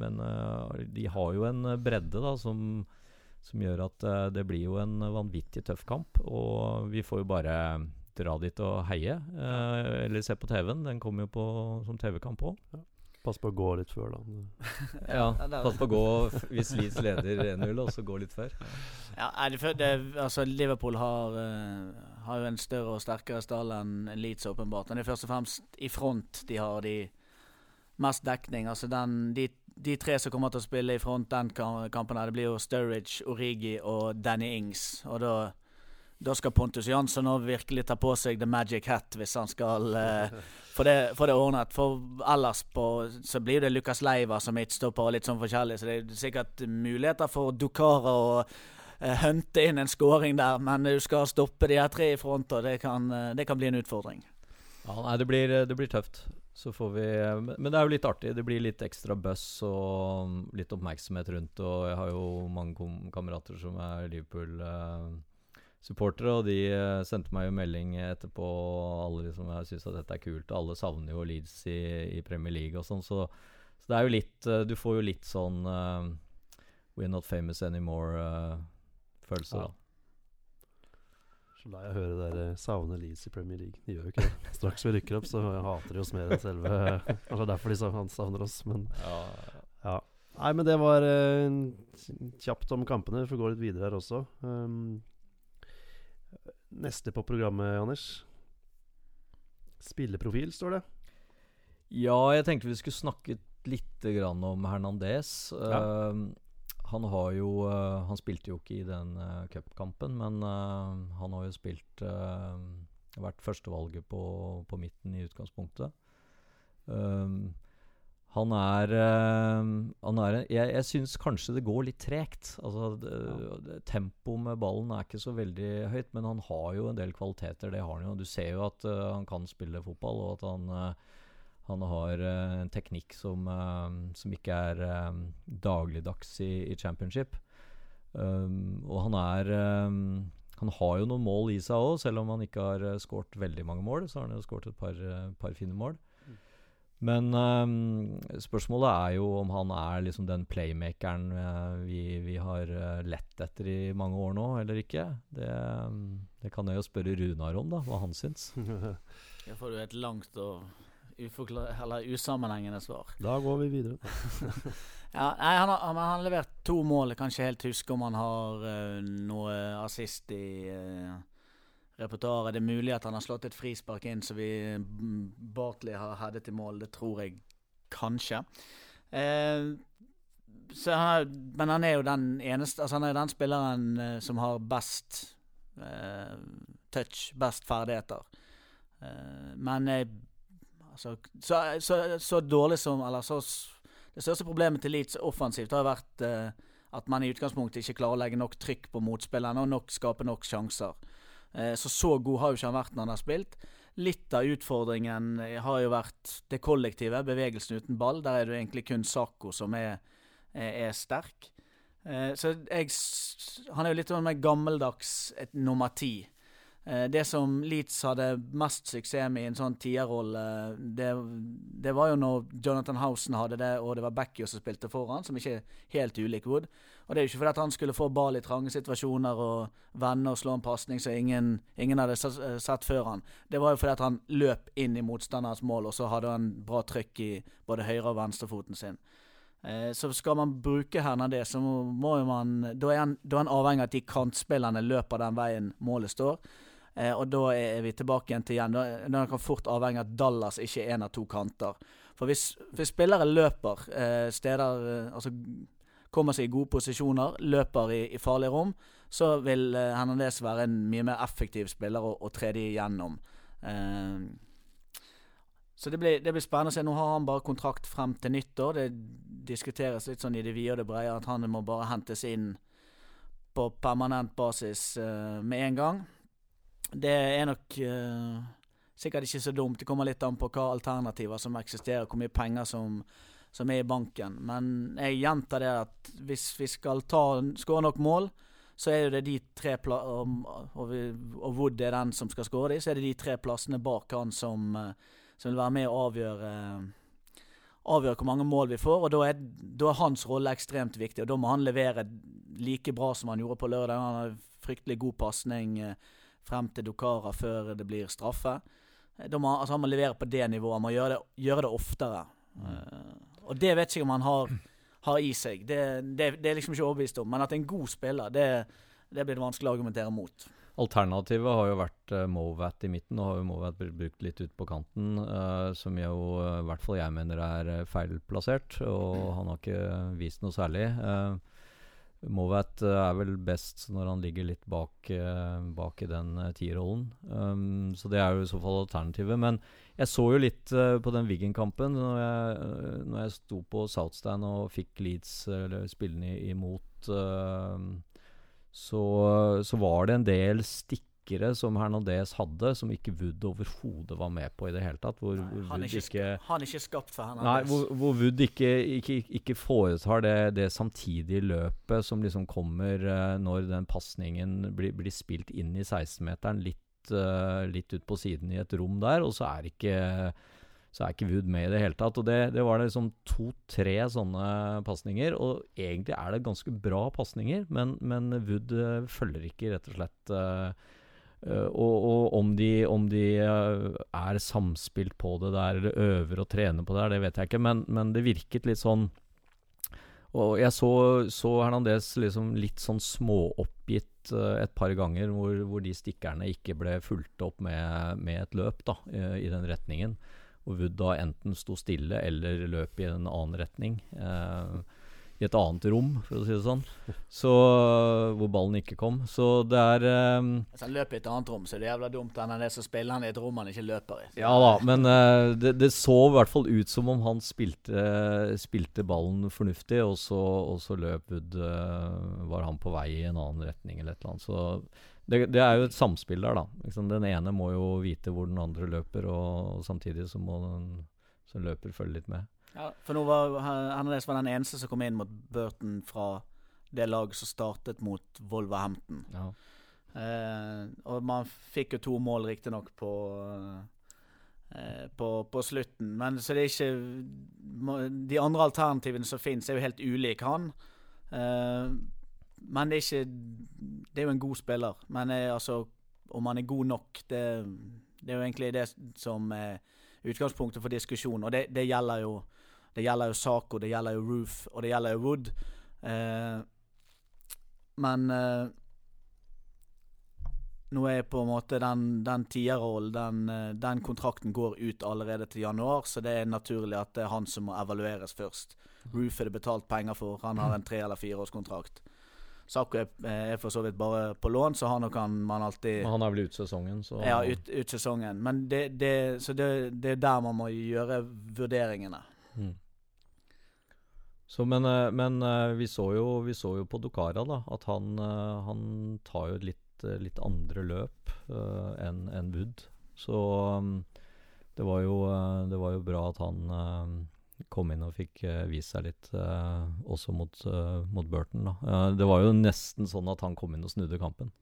men uh, de har jo en bredde da som, som gjør at eh, det blir jo en vanvittig tøff kamp. Og vi får jo bare dra dit og heie. eh, eller se på TV-en. Den kommer jo på som TV-kamp òg. Pass på å gå litt før, da. Ja, pass på å gå hvis Leeds leder 1-0, og så gå litt før. Ja, er det, det, altså Liverpool har, eh, har jo en større og sterkere stall enn Leeds, åpenbart. Men det er først og fremst i front de har de mest dekning. Altså den, de, de tre som kommer til å spille i front den kampen, her, det blir jo Sturridge, Origi og Danny Ings. Og da, da skal Pontus Jansson virkelig ta på seg the magic hat hvis han skal eh, få det, det ordnet. For ellers på, så blir det Lucas Leiva som midtstopper og litt sånn forskjellig, så det er sikkert muligheter for Dukara eh, hunte inn en scoring der, men du skal stoppe de her tre i front, og det kan, eh, det kan bli en utfordring. Ja, nei, det blir, det blir tøft. Vi Men det er jo litt artig. Det blir litt ekstra buzz og litt oppmerksomhet rundt. Og jeg har jo mange kamerater som er Liverpool-supportere, og de eh, sendte meg jo melding etterpå. Alle liksom jeg syns at dette er kult. og Alle savner jo Leeds i, i Premier League og sånn. Så, så det er jo litt eh, Du får jo litt sånn uh, We're not famous anymore-følelse, Ja. da. Så lei jeg høre dere savne Leeds i Premier League. De gjør jo ikke det. Straks vi rykker opp, så hater de oss mer enn selve Kanskje derfor de sa- savner oss, men Ja, ja. Nei, men det var uh, kjapt om kampene. Vi får gå litt videre her også. Um, neste på programmet, Anders. Spilleprofil, står det. Ja, jeg tenkte vi skulle snakke litt grann om Hernandez. Ja. Eh, han har jo eh, Han spilte jo ikke i den uh, cupkampen, men eh, han har jo spilt Vært førstevalget på, på midten i utgangspunktet. Um, han er, han er Jeg, jeg syns kanskje det går litt tregt. Altså, det, Tempoet med ballen er ikke så veldig høyt, men han har jo en del kvaliteter. Det har han jo. Du ser jo at han kan spille fotball, og at han han har uh, en teknikk som, uh, som ikke er eh, dagligdags i, i championship. Um, og han er um, Han har jo noen mål i seg òg, selv om han ikke har uh, skåret veldig mange mål. Så har han jo skåret et par, par fine mål. Men um, spørsmålet er jo om han er liksom den playmakeren vi, vi har lett etter i mange år nå, eller ikke. Det, um, det kan jeg jo spørre Runar om, da, hva han syns. Jeg får jo et langt og usammenhengende svar. Da går vi videre. Ja, nei, han, har, han har levert to mål. Jeg kan ikke helt huske om han har uh, noe assist i uh, repertoaret. Det er mulig at han har slått et frispark inn som vi mm, Bartley har headet i mål. Det tror jeg kanskje. Uh, så han men han er jo den eneste Altså Han er den spilleren uh, som har best touch, best ferdigheter. Men eh, altså, så, så, så dårlig som Eller så det største problemet til Leeds offensivt har vært eh, at man i utgangspunktet ikke klarer å legge nok trykk på motspillerne og nok, skape nok sjanser. Eh, så så god har jo ikke han vært når han har spilt. Litt av utfordringen eh, har jo vært det kollektive, bevegelsen uten ball. Der er det jo egentlig kun Sako som er, er, er sterk. Eh, så jeg Han er jo litt sånn mer gammeldags et nummer ti. Eh, Det som Leeds hadde mest suksess med i en sånn tierrolle, det, det var jo når Jonathan Housen hadde det, og det var Backyo som spilte foran, som ikke er helt ulik Wood. Og det er jo ikke fordi at han skulle få ball i trange situasjoner og vende og slå en pasning som ingen, ingen hadde eh, sett før han. Det var jo fordi at han løp inn i motstanderens mål, og så hadde han bra trykk i både høyre- og venstrefoten sin. Eh, Så skal man bruke Hernandez, så må, jo man Da er han, da er han avhengig av at de kantspillerne løper den veien målet står. Eh, og da er vi tilbake igjen til igjen. Da kan fort avhenge av at Dallas ikke er en av to kanter. For hvis, hvis spillere løper eh, steder eh, Altså kommer seg i gode posisjoner, løper i, i farlige rom, så vil eh, Hernandez være en mye mer effektiv spiller å, å tre de igjennom. Eh, så det blir, det blir spennende å se. Nå har han bare kontrakt frem til nyttår. Det diskuteres litt sånn i det vide og det brede at han må bare hentes inn på permanent basis eh, med en gang. Det er nok uh, sikkert ikke så dumt. Det kommer litt an på hva alternativer som eksisterer, hvor mye penger som, som er i banken. Men jeg gjentar det at hvis vi skal skåre nok mål, så er det de tre og, Wood er den som skal skåre de, så er det de tre plassene bak han som, eh, som vil være med å avgjøre Avgjøre hvor mange mål vi får, og da er, da er hans rolle ekstremt viktig. Og da må han levere like bra som han gjorde på lørdag. Han har fryktelig god pasning eh, frem til Dukara før det blir straffe. Eh, Da må, altså han må levere på det nivået. Han må gjøre det, gjøre det oftere. Eh, og det vet ikke om han har, har i seg. Det, det, det er liksom ikke overbevist om. Men at en god spiller, det, det blir det vanskelig å argumentere mot. Alternativet har jo vært uh, Movat i midten. Nå har jo Movat blitt brukt litt ut på kanten, uh, som jo eh, i hvert fall jeg mener er feilplassert. Og han har ikke vist noe særlig. Uh, Movat eh, er vel best når han ligger litt bak, eh, bak i den uh, tierrollen. Um, så det er jo i så fall alternativet. Men jeg så jo litt uh, på den Wiggen-kampen når, jeg, eh, når jeg sto på Southstand og fikk Leeds eller spillende imot. Uh, så, så var det en del stikk stikkere som Hernandez hadde, som ikke Wood overhodet var med på i det hele tatt. Hvor, Nei, hvor han, er ikke, ikke han er ikke skapt for Nei, Hernandez. hvor, hvor Wood ikke, ikke, ikke foretar det, det samtidige løpet som liksom kommer uh, når den pasningen blir, blir spilt inn i 16-meteren, litt, uh, litt ut på siden i et rom der, og så er ikke så er ikke Wood med i det hele tatt. Og det, det var liksom to-tre sånne pasninger. Og egentlig er det ganske bra pasninger, men, men Wood eh, følger ikke, rett og slett. eh, og, og om de, om de eh, er samspilt på det der, eller øver og trener på det der, det vet jeg ikke. Men, men det virket litt sånn Og jeg så, så Hernandez liksom litt sånn småoppgitt eh, et par ganger, hvor, hvor de stikkerne ikke ble fulgt opp med, med et løp da, eh, i den retningen. Hvor Wood da enten sto stille eller løp i en annen retning. Eh, I et annet rom, for å si det sånn. Så, hvor ballen ikke kom. Så det er um, Hvis han løper i et annet rom, så er det jævla dumt enn det som spiller han i et rom han ikke løper i. Ja da, men uh, det, det så i hvert fall ut som om han spilte, spilte ballen fornuftig, og så, og så løp Wood uh, Var han på vei i en annen retning eller et eller annet. Så det, det er jo et samspill der, da. Liksom, den ene må jo vite hvor den andre løper, og, og samtidig så må den som løper følge litt med. Ja, for nå var Hernandez var den eneste som kom inn mot Burton fra det laget som startet mot Wolverhampton. Ja. Eh, og man fikk jo to mål, riktignok, på eh, på, på slutten. Men så det er ikke De andre alternativene som finnes, er jo helt ulike han. Eh, men det er ikke Det er jo en god spiller. Men eh, altså om han er god nok, det, det er jo egentlig det som er utgangspunktet for diskusjon. Og det, det gjelder jo Det gjelder jo Sako, det gjelder jo Roof, og det gjelder jo Wood. Eh, men eh, nå er på en måte den, den tierrollen, den, eh, den kontrakten går ut allerede til januar, så det er naturlig at det er han som må evalueres først. Roof er det betalt penger for, han har en tre- eller fireårskontrakt. Sako er, er for så vidt bare på lån, så han kan man alltid Men han er vel ut sesongen, så Ja, ut, ut sesongen. Men det, det, så det, det er der man må gjøre vurderingene. Mm. Så, men eh, men eh, vi, så jo, vi så jo på Dokara da, at han, eh, han tar jo litt, litt andre løp uh, enn en Wood. Så um, det, var jo, det var jo bra at han uh, kom inn og fikk uh, vist seg litt også mot, mot Burton. Da. Det var jo nesten sånn at han kom inn og snudde kampen.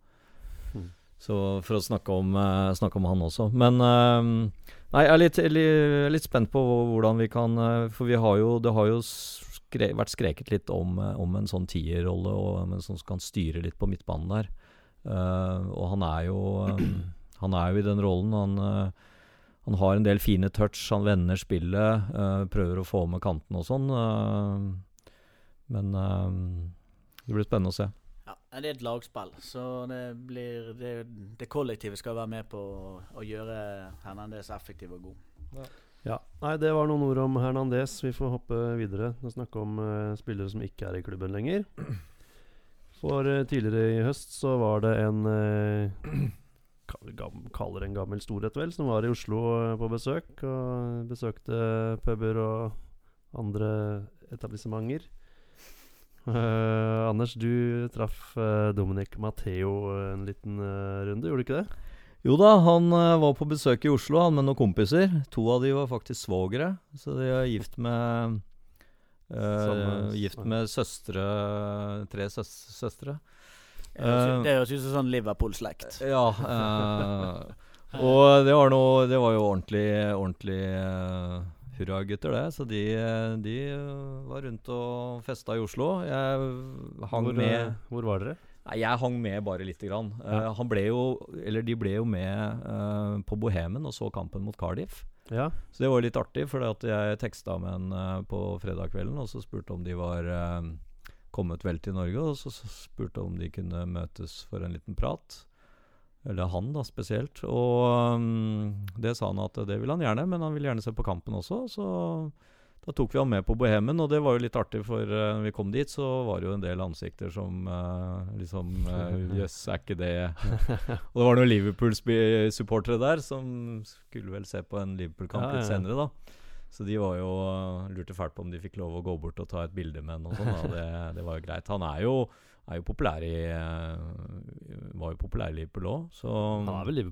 Mm. Så for å snakke om, uh, snakke om han også. Men uh, Nei, jeg er litt, litt, litt spent på hvordan vi kan uh, For vi har jo, det har jo skre, vært skreket litt om, eh, om en sånn tierrolle og om en sånn som kan styre litt på midtbanen der. Uh, og han er jo eh, Han er jo i den rollen. Han, han har en del fine touch, han vender spillet, eh, prøver å få med kanten og sånn. men eh, det blir spennende å se. Ja, Det er et lagspill, så det blir Det, det kollektivet skal være med på å gjøre Hernandez effektiv og god. Ja, nei, Det var noen ord om Hernandez. Vi får hoppe videre og snakke om uh, spillere som ikke er i klubben lenger. For uh, tidligere i høst så var det en uh, Kaller en gammel storhet, vel, som var i Oslo på besøk. Og besøkte puber og andre etablissementer. Anders, du traff Dominic Matheo en liten runde, gjorde du ikke det? Jo da, han eh, var på besøk i Oslo han med noen kompiser. To av de var faktisk svogere, så de er gift med Uh, Gift med søstre Tre søs søstre. Eh, det høres ut som sånn Liverpool-slekt. Ja. Uh, og det var noe Det var jo ordentlig Ordentlig uh, hurragutter, det. Så de, de var rundt og festa i Oslo. Jeg hang hvor, med hvor var dere? Nei, jeg hang med bare lite grann. Eh, Ja. han ble jo Eller de ble jo med eh, på Bohemen og så kampen mot Cardiff. Ja, Så det var litt artig, for jeg teksta med en eh, på fredag kvelden og så spurte om de var kommet vel til Norge, og så, så spurte om de kunne møtes for en liten prat. Eller han, da, spesielt. Og um, det sa han at det ville han gjerne, men han ville gjerne se på kampen også. Så da tok vi han med på Bohemen, og det var jo litt artig, for uh, når vi kom dit, så var det jo en del ansikter som uh, liksom Jøss, uh, yes, er ikke det Og det var noen Liverpool-supportere der som skulle vel se på en Liverpool-kamp Ja, litt senere, da. Så de var jo lurte fælt på om de fikk lov å gå bort og ta et bilde med ham og sånn. Det, det var jo greit. Han er jo, er jo populær i eh, Var jo populær i Liverpool òg, så Han er vel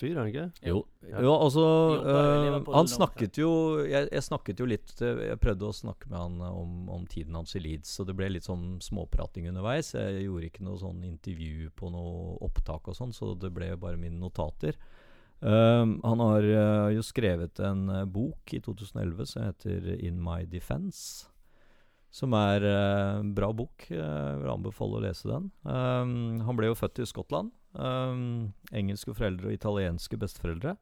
Liverpool-fyr, er han ikke? jo, Ja. jo, altså øh, Han snakket jo jeg, jeg snakket jo litt øh, Jeg prøvde å snakke med han øh, om, om tiden hans i Leeds, så det ble litt sånn småprating underveis. Jeg gjorde ikke noe sånn intervju på noe opptak og sånn, så det ble bare mine notater. Um, han har jo skrevet en bok i 2011 som heter In My Defense. Som er en en bra bok. Jeg vil anbefale å lese den. Um, han ble jo født i Skottland. Um, engelske foreldre og italienske besteforeldre.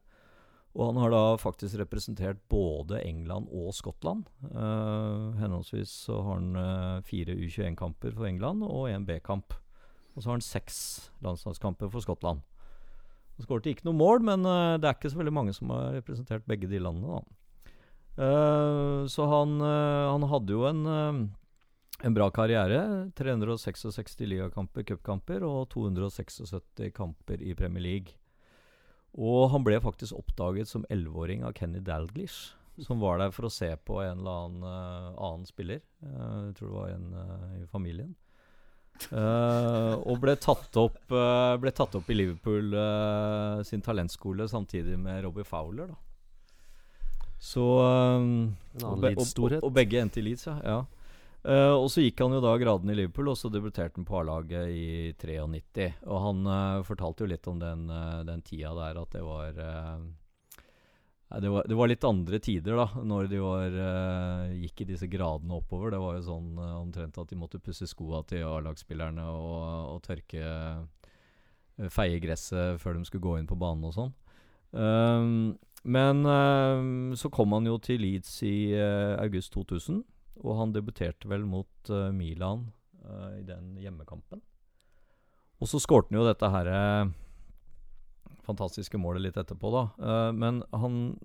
Og han har da faktisk representert både England og Skottland. Uh, henholdsvis så har han uh, fire U21-kamper for England og én B-kamp. Og så har han seks landslagskamper for Skottland. Han skåret ikke noe mål, men uh, det er ikke så veldig mange som har representert begge de landene. da. Uh, så han, uh, han hadde jo en, en bra karriere. 366 ligakamper, cupkamper og 276 kamper i Premier League. Og han ble faktisk oppdaget som 11-åring av Kenny Dalglish, som var der for å se på en eller annen uh, annen spiller. Uh, jeg tror det var en uh, i familien. Og ble tatt opp, ble tatt opp i Liverpool sin talentskole samtidig med Robbie Fowler. Da. Så um, En og, be- og, og begge endte i Leeds, ja. ja. Eh, og så gikk han jo da gradene i Liverpool, og så debuterte han på A-laget i 93. Og han uh, fortalte jo litt om den, uh, den tida der, at det var det, var, det var litt andre tider, da, når de var, gikk i disse gradene oppover. Det var jo sånn omtrent at de måtte pusse skoa til A-lagsspillerne og, og tørke Feie gresset før de skulle gå inn på banen og sånn. Um, men så kom han jo til Leeds i august 2000, og han debuterte vel mot uh, Milan uh, i den hjemmekampen. Og så skårte han jo dette her eh, fantastiske målet litt etterpå, da. Men han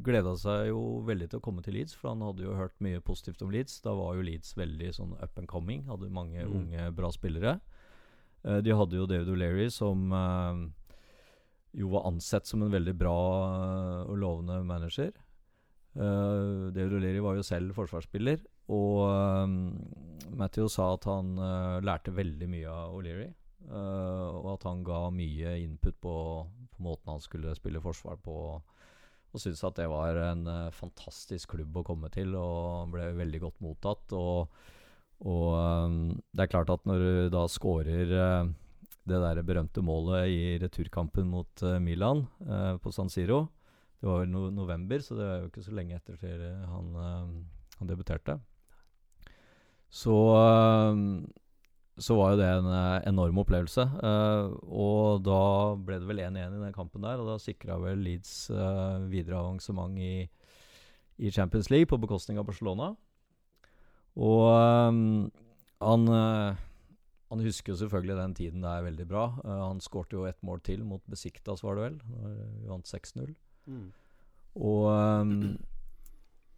gleda seg jo veldig til å komme til Leeds, for han hadde jo hørt mye positivt om Leeds. Da var jo Leeds veldig sånn up and coming, hadde mange Mm. unge, bra spillere. De hadde jo David O'Leary som jo var ansett som en veldig bra og lovende manager. Uh, David O'Leary var jo selv forsvarsspiller, og um, Matthew sa at han uh, lærte veldig mye av O'Leary. Uh, og at han ga mye input på, på måten han skulle spille forsvar på. Og syntes at det var en uh, fantastisk klubb å komme til, og ble veldig godt mottatt. Og, og um, det er klart at når du da scorer det der berømte målet i returkampen mot uh, Milan uh, på San Siro Det var vel no november, så det er jo ikke så lenge etter til han, uh, han debuterte. Så eh, så var jo det en eh, enorm opplevelse. eh, og da ble det vel 1-1 i den kampen der, og da sikra vel Leeds eh, videre avansement i, i Champions League på bekostning av Barcelona. Og eh, han han husker jo selvfølgelig den tiden der veldig bra. Han skårte jo ett mål til mot Besiktas, var det vel. Vi vant 6-0. Mm. Og ehm,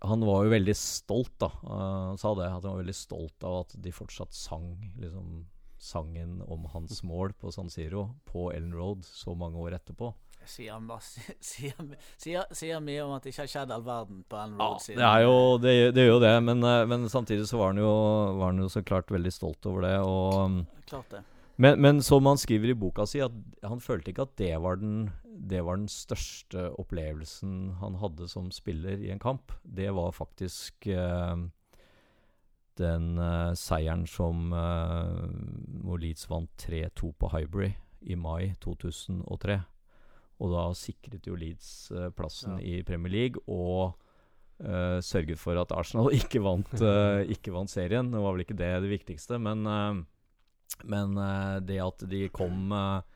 han var jo veldig stolt, da. Han sa det, at han var veldig stolt av at de fortsatt sang liksom, sangen om hans mål på San Siro på Ellen Road så mange år etterpå. Sier, sier, sier, sier mye om at det ikke har skjedd all verden på Ellen Ja, Road siden. det er jo det, det gjør jo det, men, eh, men samtidig så var han, jo, var han jo så klart veldig stolt over det. Og Klart det. Men, men som han skriver i boka si, at han følte ikke at det var, den, det var den største opplevelsen han hadde som spiller i en kamp. Det var faktisk eh, den eh, seieren som eh, hvor Leeds vant 3-2 på Hybrid i mai 2003. Og da sikret jo Leeds eh, plassen Ja. i Premier League og eh, sørget for at Arsenal ikke vant, eh, ikke vant serien. Det var vel ikke det det viktigste, men eh, men eh, det at de kom, eh,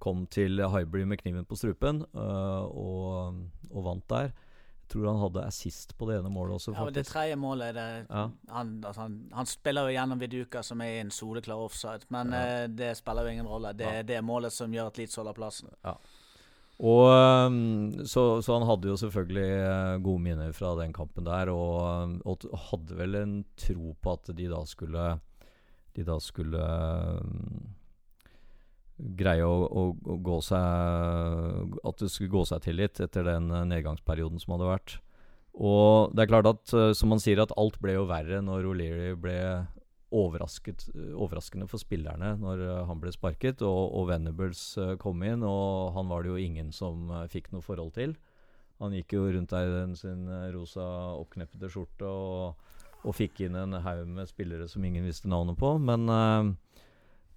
kom til Hybrid med kniven på strupen uh, og, og vant der Jeg tror han hadde assist på det ene målet også, Ja, det tredje målet det, Ja. han, altså, han, han spiller jo gjennom Viduka, som er i en soleklar offside. Men Ja. uh, det spiller jo ingen rolle. Det Ja. er målet som gjør at Leeds holder plassen. Og ehm, så, så han hadde jo selvfølgelig gode minner fra den kampen der, og, og hadde vel en tro på at de da skulle De da skulle greie å, å, å gå seg At det skulle gå seg til litt etter den eh, nedgangsperioden som hadde vært. Og det er klart at, eh, som man sier, at alt ble jo verre når O'Leary ble overrasket, overraskende for spillerne når eh, han ble sparket, og, og Venables kom inn, og han var det jo ingen som fikk noe forhold til. Han gikk jo rundt der i sin rosa oppkneppede skjorte og, og fikk inn en haug med spillere som ingen visste navnet på. Men, eh,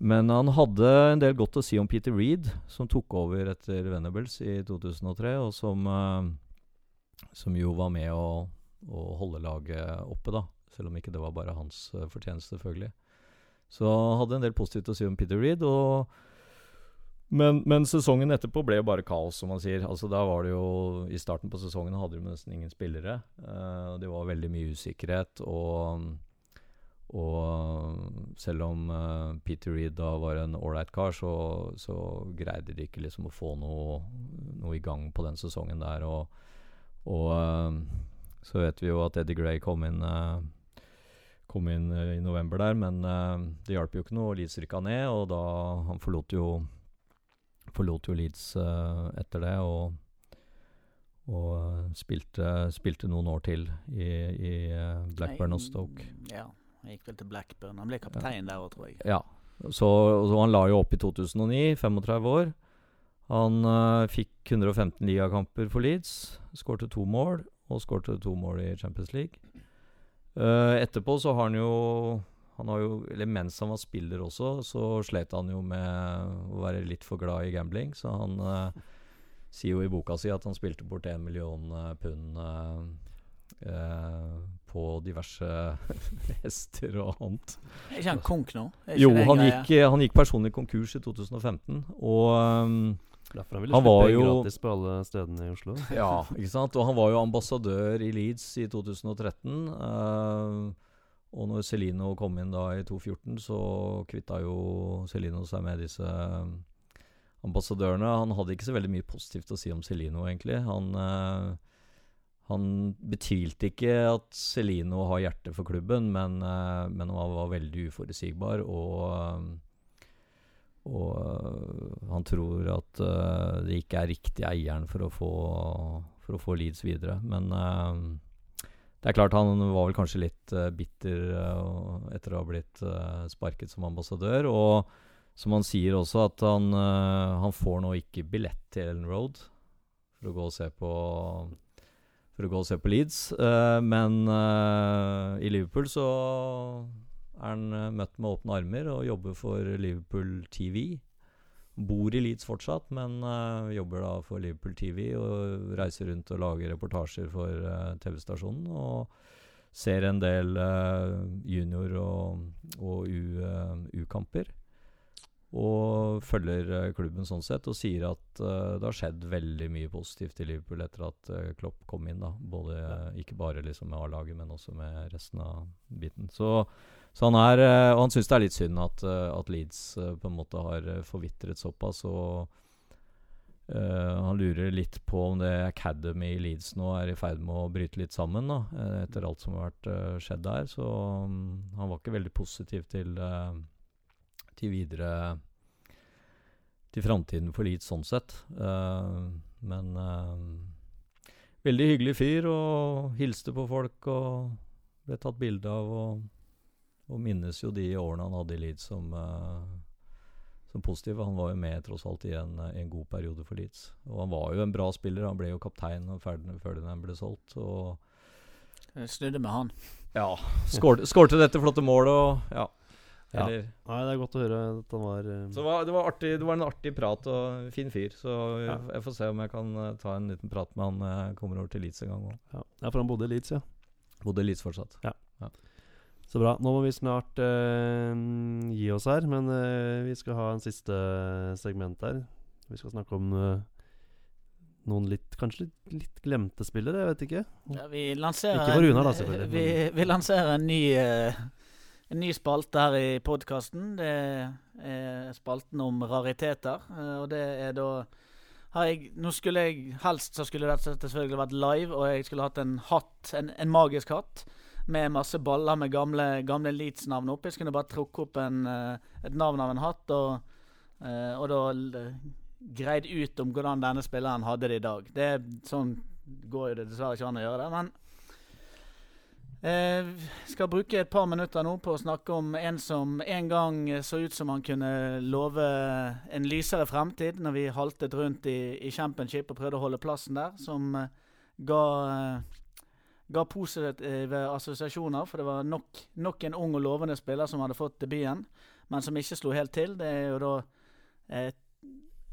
men han hadde en del godt å si om Peter Reed, som tok over etter Venables i 2003, og som, uh, som jo var med å, å holde laget oppe, da. Selv om ikke det var bare hans uh, fortjeneste, selvfølgelig. Så han hadde en del positivt å si om Peter Reed. og men, men sesongen etterpå ble jo bare kaos, som man sier. Altså Da var det jo I starten på sesongen hadde de nesten ingen spillere. Uh, det var veldig mye usikkerhet. Og, og selv om uh, Peter Reed da var en ålreit kar, så, så greide de ikke liksom å få noe, noe i gang på den sesongen der. Og, og uh, så vet vi jo at Eddie Gray kom inn uh, Kom inn i november der, men det hjalp jo ikke noe. Leeds rykka ned, og da Han forlot jo Forlot jo Leeds etter det, og og spilte, spilte noen år til i, i Blackburn og Stoke. Ja. Han gikk vel til Blackburn. Han ble kaptein der òg, tror jeg. Ja, så, så han la jo opp i 2009, 35 år. Han uh, fikk 115 ligakamper for Leeds, skårte to mål, og skårte to mål i Champions League. Uh, etterpå så har han jo han har jo, eller Mens han var spiller også, så slet han jo med å være litt for glad i gambling. Så han eh, sier jo i boka si at han spilte bort én million eh, pund eh, eh, på diverse hester og annet. Er ikke han konk nå? Jo, han gikk, eh, han gikk personlig konkurs i 2015. Og ehm, Derfor han ville Han slippe jo- gratis på alle stedene i Oslo. ja, ikke sant? Og han var jo ambassadør i Leeds i 2013. Uh, og når Celino kom inn da i 2014, så kvitta jo Celino seg med disse eh, ambassadørene. Han hadde ikke så veldig mye positivt å si om Celino, egentlig. Han, eh, han betvilte ikke at Celino har hjerte for klubben, men, eh, men han var veldig uforutsigbar. Og, eh, og eh, han tror at det ikke er riktig eieren for å få, for å få Leeds videre. Men det er klart han var vel kanskje litt bitter etter å ha blitt sparket som ambassadør. Og som han sier også, at han, han får nå ikke billett til Ellen Road for å gå og se på for å gå og se på Leeds. Uh, men uh, i Liverpool så er han eh, møtt med åpne armer og jobber for Liverpool TV. Bor i Leeds fortsatt, men uh, jobber da for Liverpool TV og reiser rundt og lager reportasjer for TV-stasjonen. Og ser en del junior- og, og U-kamper. Og følger eh, klubben sånn sett, og sier at uh, det har skjedd veldig mye positivt i Liverpool etter at uh, Klopp kom inn. da Både ja. Ikke bare liksom med A-laget, men også med resten av biten. Så, så han er uh, Og han syns det er litt synd at, at Leeds på en måte har forvitret såpass. Og han lurer litt på om det Academy i Leeds nå er i ferd med å bryte litt sammen, da etter alt som har vært skjedd der. Så um, han var ikke veldig positiv til eh, til videre Til framtiden for Leeds sånn sett. Eh, men eh, veldig hyggelig fyr, og hilste på folk og ble tatt bilde av. Og, og minnes jo de årene han hadde i Leeds som, uh, som positive. Han var jo med tross alt i en, en god periode for Leeds. Og han var jo en bra spiller. Han ble jo kaptein før den ble solgt. Og jeg snudde med han. ja, skårte, skårte dette flotte målet og ja. Ja. Eller, Nei, det er godt å høre at han var uh, Så det var, det, var artig, det var en artig prat og fin fyr. Så jeg, Ja. jeg får se om jeg kan eh, ta en liten prat med han jeg kommer over til Leeds en gang òg. ja. ja, for han bodde i Leeds, ja. Bodde i Leeds fortsatt. Så bra. Nå må vi snart eh, gi oss her, men vi skal ha en siste segment her. Vi skal snakke om noen litt kanskje litt, litt glemte spillere, jeg vet ikke. Ja, vi lanserer Ikke for Runar da, selvfølgelig, Vi, vi lanserer en ny, en ny spalte her i podkasten. Det er spalten om rariteter. eh, Og det er da jeg, Nå skulle jeg Helst så skulle dette selvfølgelig vært live, og jeg skulle hatt en hatt, en, en magisk hatt. Med masse baller med gamle, gamle Leeds-navn oppi. Jeg bare trukke opp en, eh, et navn av en hatt, og, eh, og da greid ut om hvordan denne spilleren hadde det i dag. Det er sånn går jo det dessverre ikke an å gjøre det, men Eh, skal bruke et par minutter nå på å snakke om en som en gang så ut som han kunne love en lysere fremtid når vi haltet rundt i, i championship og prøvde å holde plassen der, som eh, ga, eh, ga positive assosiasjoner. For det var nok, nok en ung og lovende spiller som hadde fått debuten, men som ikke slo helt til. Det er jo da eh,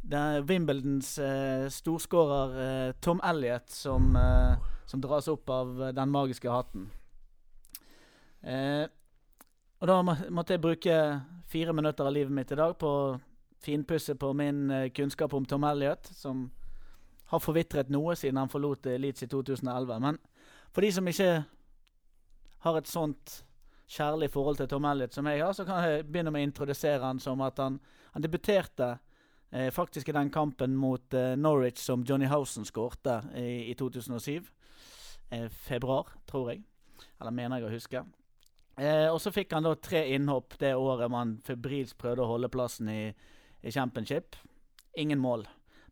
det er Wimbledons eh, storskårer eh, Tom Elliot som, eh, som dras opp av den magiske hatten. Eh, og da må, måtte jeg bruke fire minutter av livet mitt i dag på å finpusse på min eh, kunnskap om Tom Elliot, som har forvitret noe siden han forlot eh, Leeds i 2011. Men for de som ikke har et sånt kjærlig forhold til Tom Elliot som jeg har, så kan jeg begynne med å introdusere han som at han, han debuterte eh, faktisk i den kampen mot eh, Norwich som Johnny Housen skårte i, i 2007. Eh, februar, tror jeg. Eller mener jeg å huske. Eh, og så fikk han da tre innhopp det året man febrilsk prøvde å holde plassen i, i championship. Ingen mål.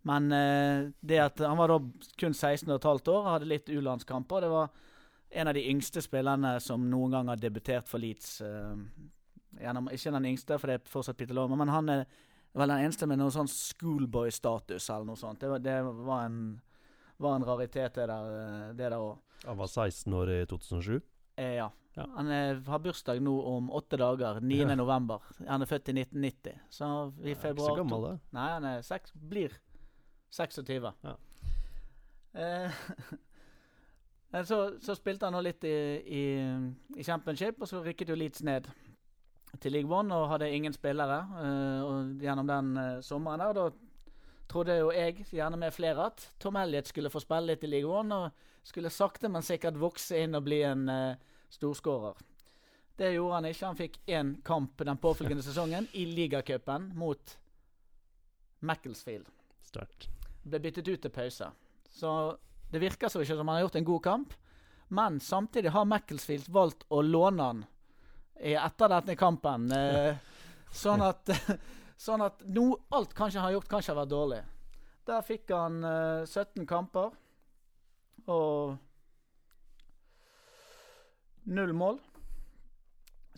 Men eh, det at han var da kun 16,5 år, hadde litt U-landskamper. Det var en av de yngste spillerne som noen gang har debutert for Leeds. Eh, gjennom, ikke den yngste, for det er fortsatt Peter Lorme, men han er vel den eneste med noe sånn schoolboy-status eller noe sånt. Det var, det var, en, var en raritet, det der, eh, det der òg. Han var 16 år i 2007. Eh, ja. Ja. Han er, har bursdag nå om åtte dager. 9. Ja. november. Han er født i 1990. Så i Er ikke så gammel, da. Nei, han er seks, blir 26. Ja. Eh, så, så spilte han nå litt i, i, i Championship, og så rykket jo Leeds ned til League One og hadde ingen spillere eh, og gjennom den eh, sommeren der. Da trodde jo jeg, gjerne med flere, at Tom Elliot skulle få spille litt i League One og skulle sakte, men sikkert vokse inn og bli en eh, storskårer. Det gjorde han ikke. Han fikk én kamp den påfølgende sesongen i ligacupen mot Macclesfield. Start. Ble byttet ut til pause. Så det virker så ikke som han har gjort en god kamp. Men samtidig har Macclesfield valgt å låne han etter denne kampen. Eh, sånn at Sånn at no, alt kanskje han har gjort, kanskje har vært dårlig. Der fikk han eh, 17 kamper og null mål.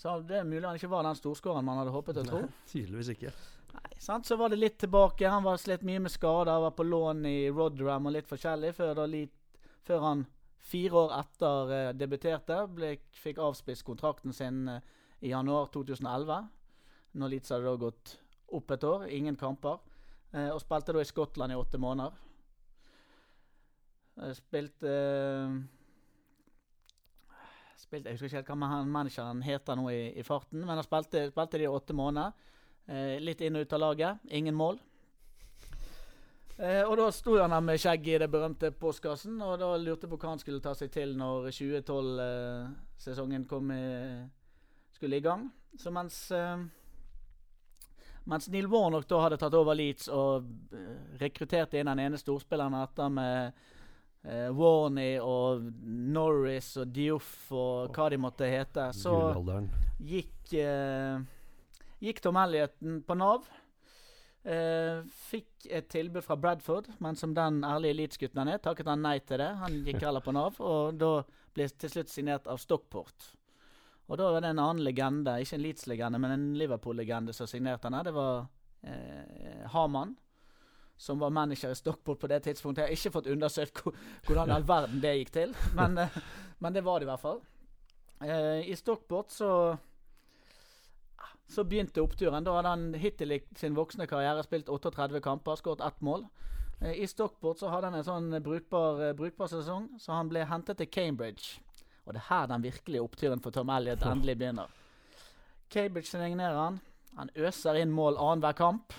Så det er mulig han ikke var den storskåreren man hadde håpet og tro. Tydeligvis ikke. Nei, sant? Så var det litt tilbake. Han var slitt mye med skader, var på lån i Rodram og litt forskjellig, før, litt, før han fire år etter uh, debuterte ble, fikk avspist kontrakten sin uh, i januar 2011. Når Leeds hadde da gått opp et år, ingen kamper. uh, og spilte da i Skottland i åtte måneder. Spilte Spilte, Jeg husker ikke helt hva han manageren heter nå i, i farten, men han spilte, spilte de i åtte måneder. Eh, litt inn og ut av laget. Ingen mål. Eh, og da sto han der med skjegg i det berømte postkassen, og da lurte på hva han skulle ta seg til når 2012-sesongen kom i, skulle i gang. Så mens eh, mens Neil Warnock da hadde tatt over Leeds og eh, rekrutterte inn den ene storspilleren etter med eh, Warney og Norris og Dioff og hva de måtte hete, så gikk, eh, gikk Tom Elliot på Nav. Eh, fikk et tilbud fra Bradford, men som den ærlige Leeds-gutten han er, takket han nei til det. Han gikk heller på Nav, og da ble til slutt signert av Stockport. Og da var det en annen legende, ikke en Leeds-legende, men en Liverpool-legende som signerte han her. Det var eh, Haman, som var manager i Stockport på det tidspunktet. Jeg har ikke fått undersøkt hvordan all verden det gikk til, men, eh, men det var det i hvert fall. Eh, I Stockport så så begynte oppturen. Da hadde han hittil i sin voksne karriere spilt 38 kamper, skåret ett mål. Eh, I Stockport så hadde han en sånn brukbar, brukbar sesong, så han ble hentet til Cambridge. Og det er her den virkelige oppturen for Tom Elliot endelig begynner. Cambridge signerer han. Han øser inn mål annenhver kamp.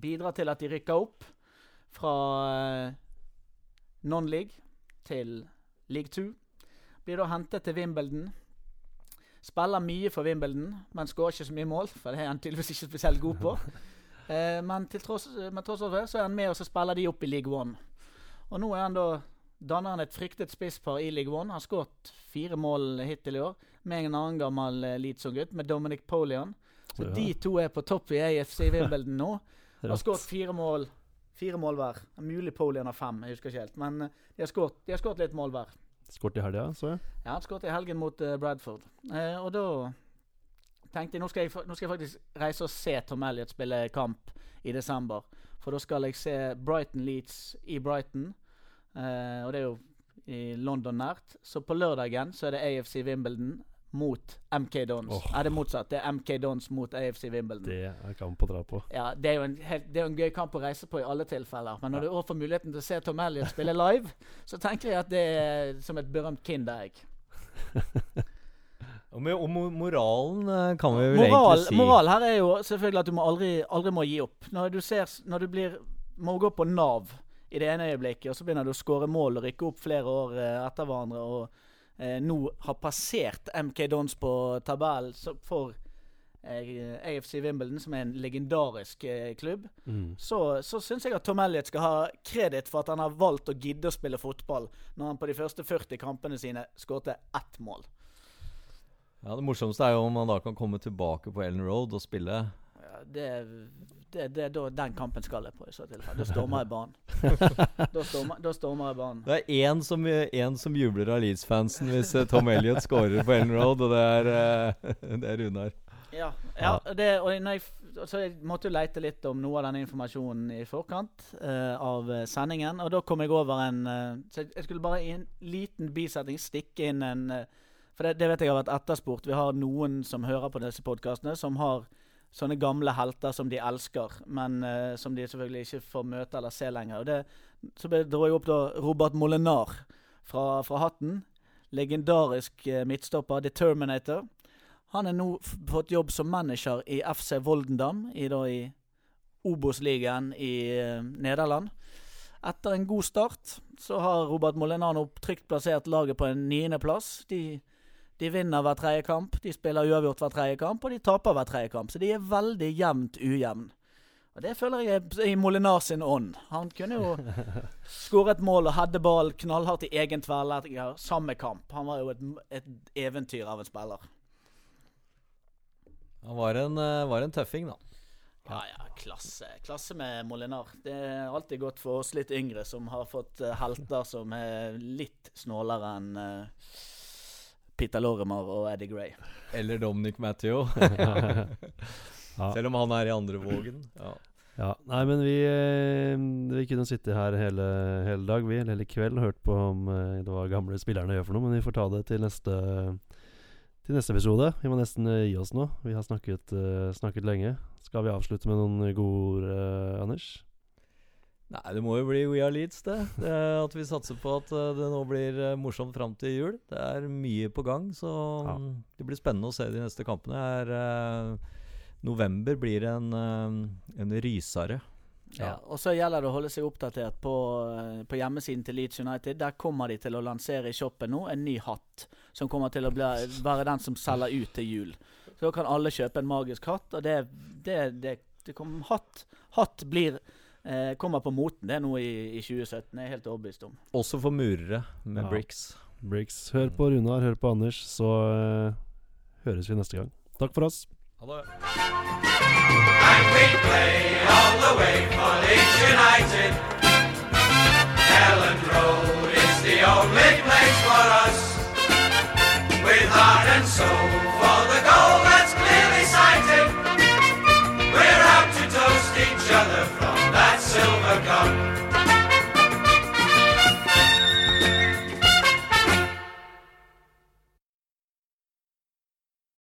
Bidrar til at de rykker opp fra eh, non-league til league 2. Blir da hentet til Wimbledon. Spiller mye for Wimbledon, men skårer ikke så mye mål, for det er han tydeligvis ikke spesielt god på. Eh, men til tross, men tross for det så er han med, og så spiller de opp i League One. Og nå er han da danner han et fryktet spisspar i League One. Har skåret fire mål hittil i år med en annen gammel uh, Leeds-gutt, med Dominic Polian. Så Ja. de to er på topp i AFC Wimbledon nå. Har skåret fire mål Fire mål hver. Mulig Polion har fem, jeg husker ikke helt. Men eh, de har skåret- litt mål hver. Skåret i helga, så jeg. Ja, skåret i helgen mot uh, Bradford. Eh, og da tenkte jeg nå jeg, nå skal jeg faktisk reise og se Tom Elliot spille kamp i desember. For da skal jeg se Brighton Leeds i Brighton. Eh, og det er jo i London nært. Så på lørdagen så er det AFC Wimbledon mot MK Dons. Oh. Er det motsatt? Det er MK Dons mot AFC Wimbledon. Det er kamp å dra på. Ja, Det er jo en, helt, det er jo en gøy kamp å reise på i alle tilfeller. Men når du også får muligheten til å se Tom Elliot spille live, så tenker jeg at det er som et berømt Kinderegg. Og, med, og moralen eh, kan vi vel Moral, egentlig si moral her er jo selvfølgelig at du må aldri, aldri må gi opp. Når du ser Når du blir må gå på Nav i det ene øyeblikket, og så begynner du å skåre mål og rykke opp flere år eh, etter hverandre, og eh, nå har passert MK Dons på tabellen for eh, AFC Wimbledon, som er en legendarisk eh, klubb, Mm. så, så syns jeg at Tom Elliot skal ha kreditt for at han har valgt å gidde å spille fotball, når han på de første 40 kampene sine skårte ett mål. Ja, Det morsomste er jo om han da kan komme tilbake på Ellen Road og spille. Ja, det, det, det er da den kampen skal jeg på, i så tilfelle. Da stormer jeg banen. Da stormer, da stormer jeg banen. Det er én som, en som jubler av Leeds-fansen hvis eh, Tom Elliot scorer på Ellen Road, og det er, eh, det er Runar. Ja, ja det, og jeg, så jeg måtte jo leite litt om noe av denne informasjonen i forkant uh, av sendingen. Og da kom jeg over en uh, Så jeg skulle bare i en liten bisetning stikke inn en uh, For det, det vet jeg har vært etterspurt. Vi har noen som hører på disse podkastene, som har sånne gamle helter som de elsker, men uh, som de selvfølgelig ikke får møte eller se lenger. Og det, så dro jeg opp da Robert Molinar fra, fra hatten. Legendarisk uh, midtstopper, The Terminator. Han har nå fått jobb som manager i FC Voldendam, i, da, i Obos-ligaen i uh, Nederland. Etter en god start så har Robert Molinano trygt plassert laget på en niendeplass. De, de vinner hver tredje kamp, de spiller uavgjort hver tredje kamp, og de taper hver tredje kamp. Så de er veldig jevnt ujevn. Og Det føler jeg er i Molinar sin ånd. Han kunne jo skåret mål og hadde ball knallhardt i egen tverrlegger samme kamp. Han var jo et, et eventyr av en spiller. Han var en, eh, var en tøffing, da. Ja, ja, klasse. Klasse med Molinar. Det er alltid godt for oss litt yngre som har fått eh, helter som er litt snålere enn eh, Peter Lorimer og Eddie Gray. Eller Dominic Matteo. Ja. Selv om han er i andre vågen. Ja. Ja, nei, men vi, eh, vi kunne sitte her hele, hele dag, vi, eller hele kveld, og hørt på om eh, det var gamle spillerne gjør for noe, men vi får ta det til neste, til neste episode. Vi må nesten eh, gi oss nå. Vi har snakket, snakket lenge. Skal vi avslutte med noen gode ord, Anders? Nei, det må jo bli We Are Leeds, det. det at vi satser på at eh, det nå blir eh, morsomt fram til jul. Det er mye på gang, så Ja. mm, det blir spennende å se de neste kampene. Er, eh, november blir en, eh, en rysere. Ja. Og så gjelder det å holde seg oppdatert på, på hjemmesiden til Leeds United. Der kommer de til å lansere i shoppen nå en ny hatt, som kommer til å bli, være den som selger ut til jul. Så da kan alle kjøpe en magisk hatt, og det, det, det, det kommer hatt, hatt blir eh, kommer på moten. Det er noe i, i 2017. Jeg er helt overbevist om. Også for murere med Ja. bricks. Briggs. Hør på Runar, hør på Anders, så eh, høres vi neste gang. Takk for oss. Ha det. And we play all the way for Leeds United. Elland Road is the only place for us. With heart and soul for the goal that's clearly sighted. We're out to toast each other from silver cup.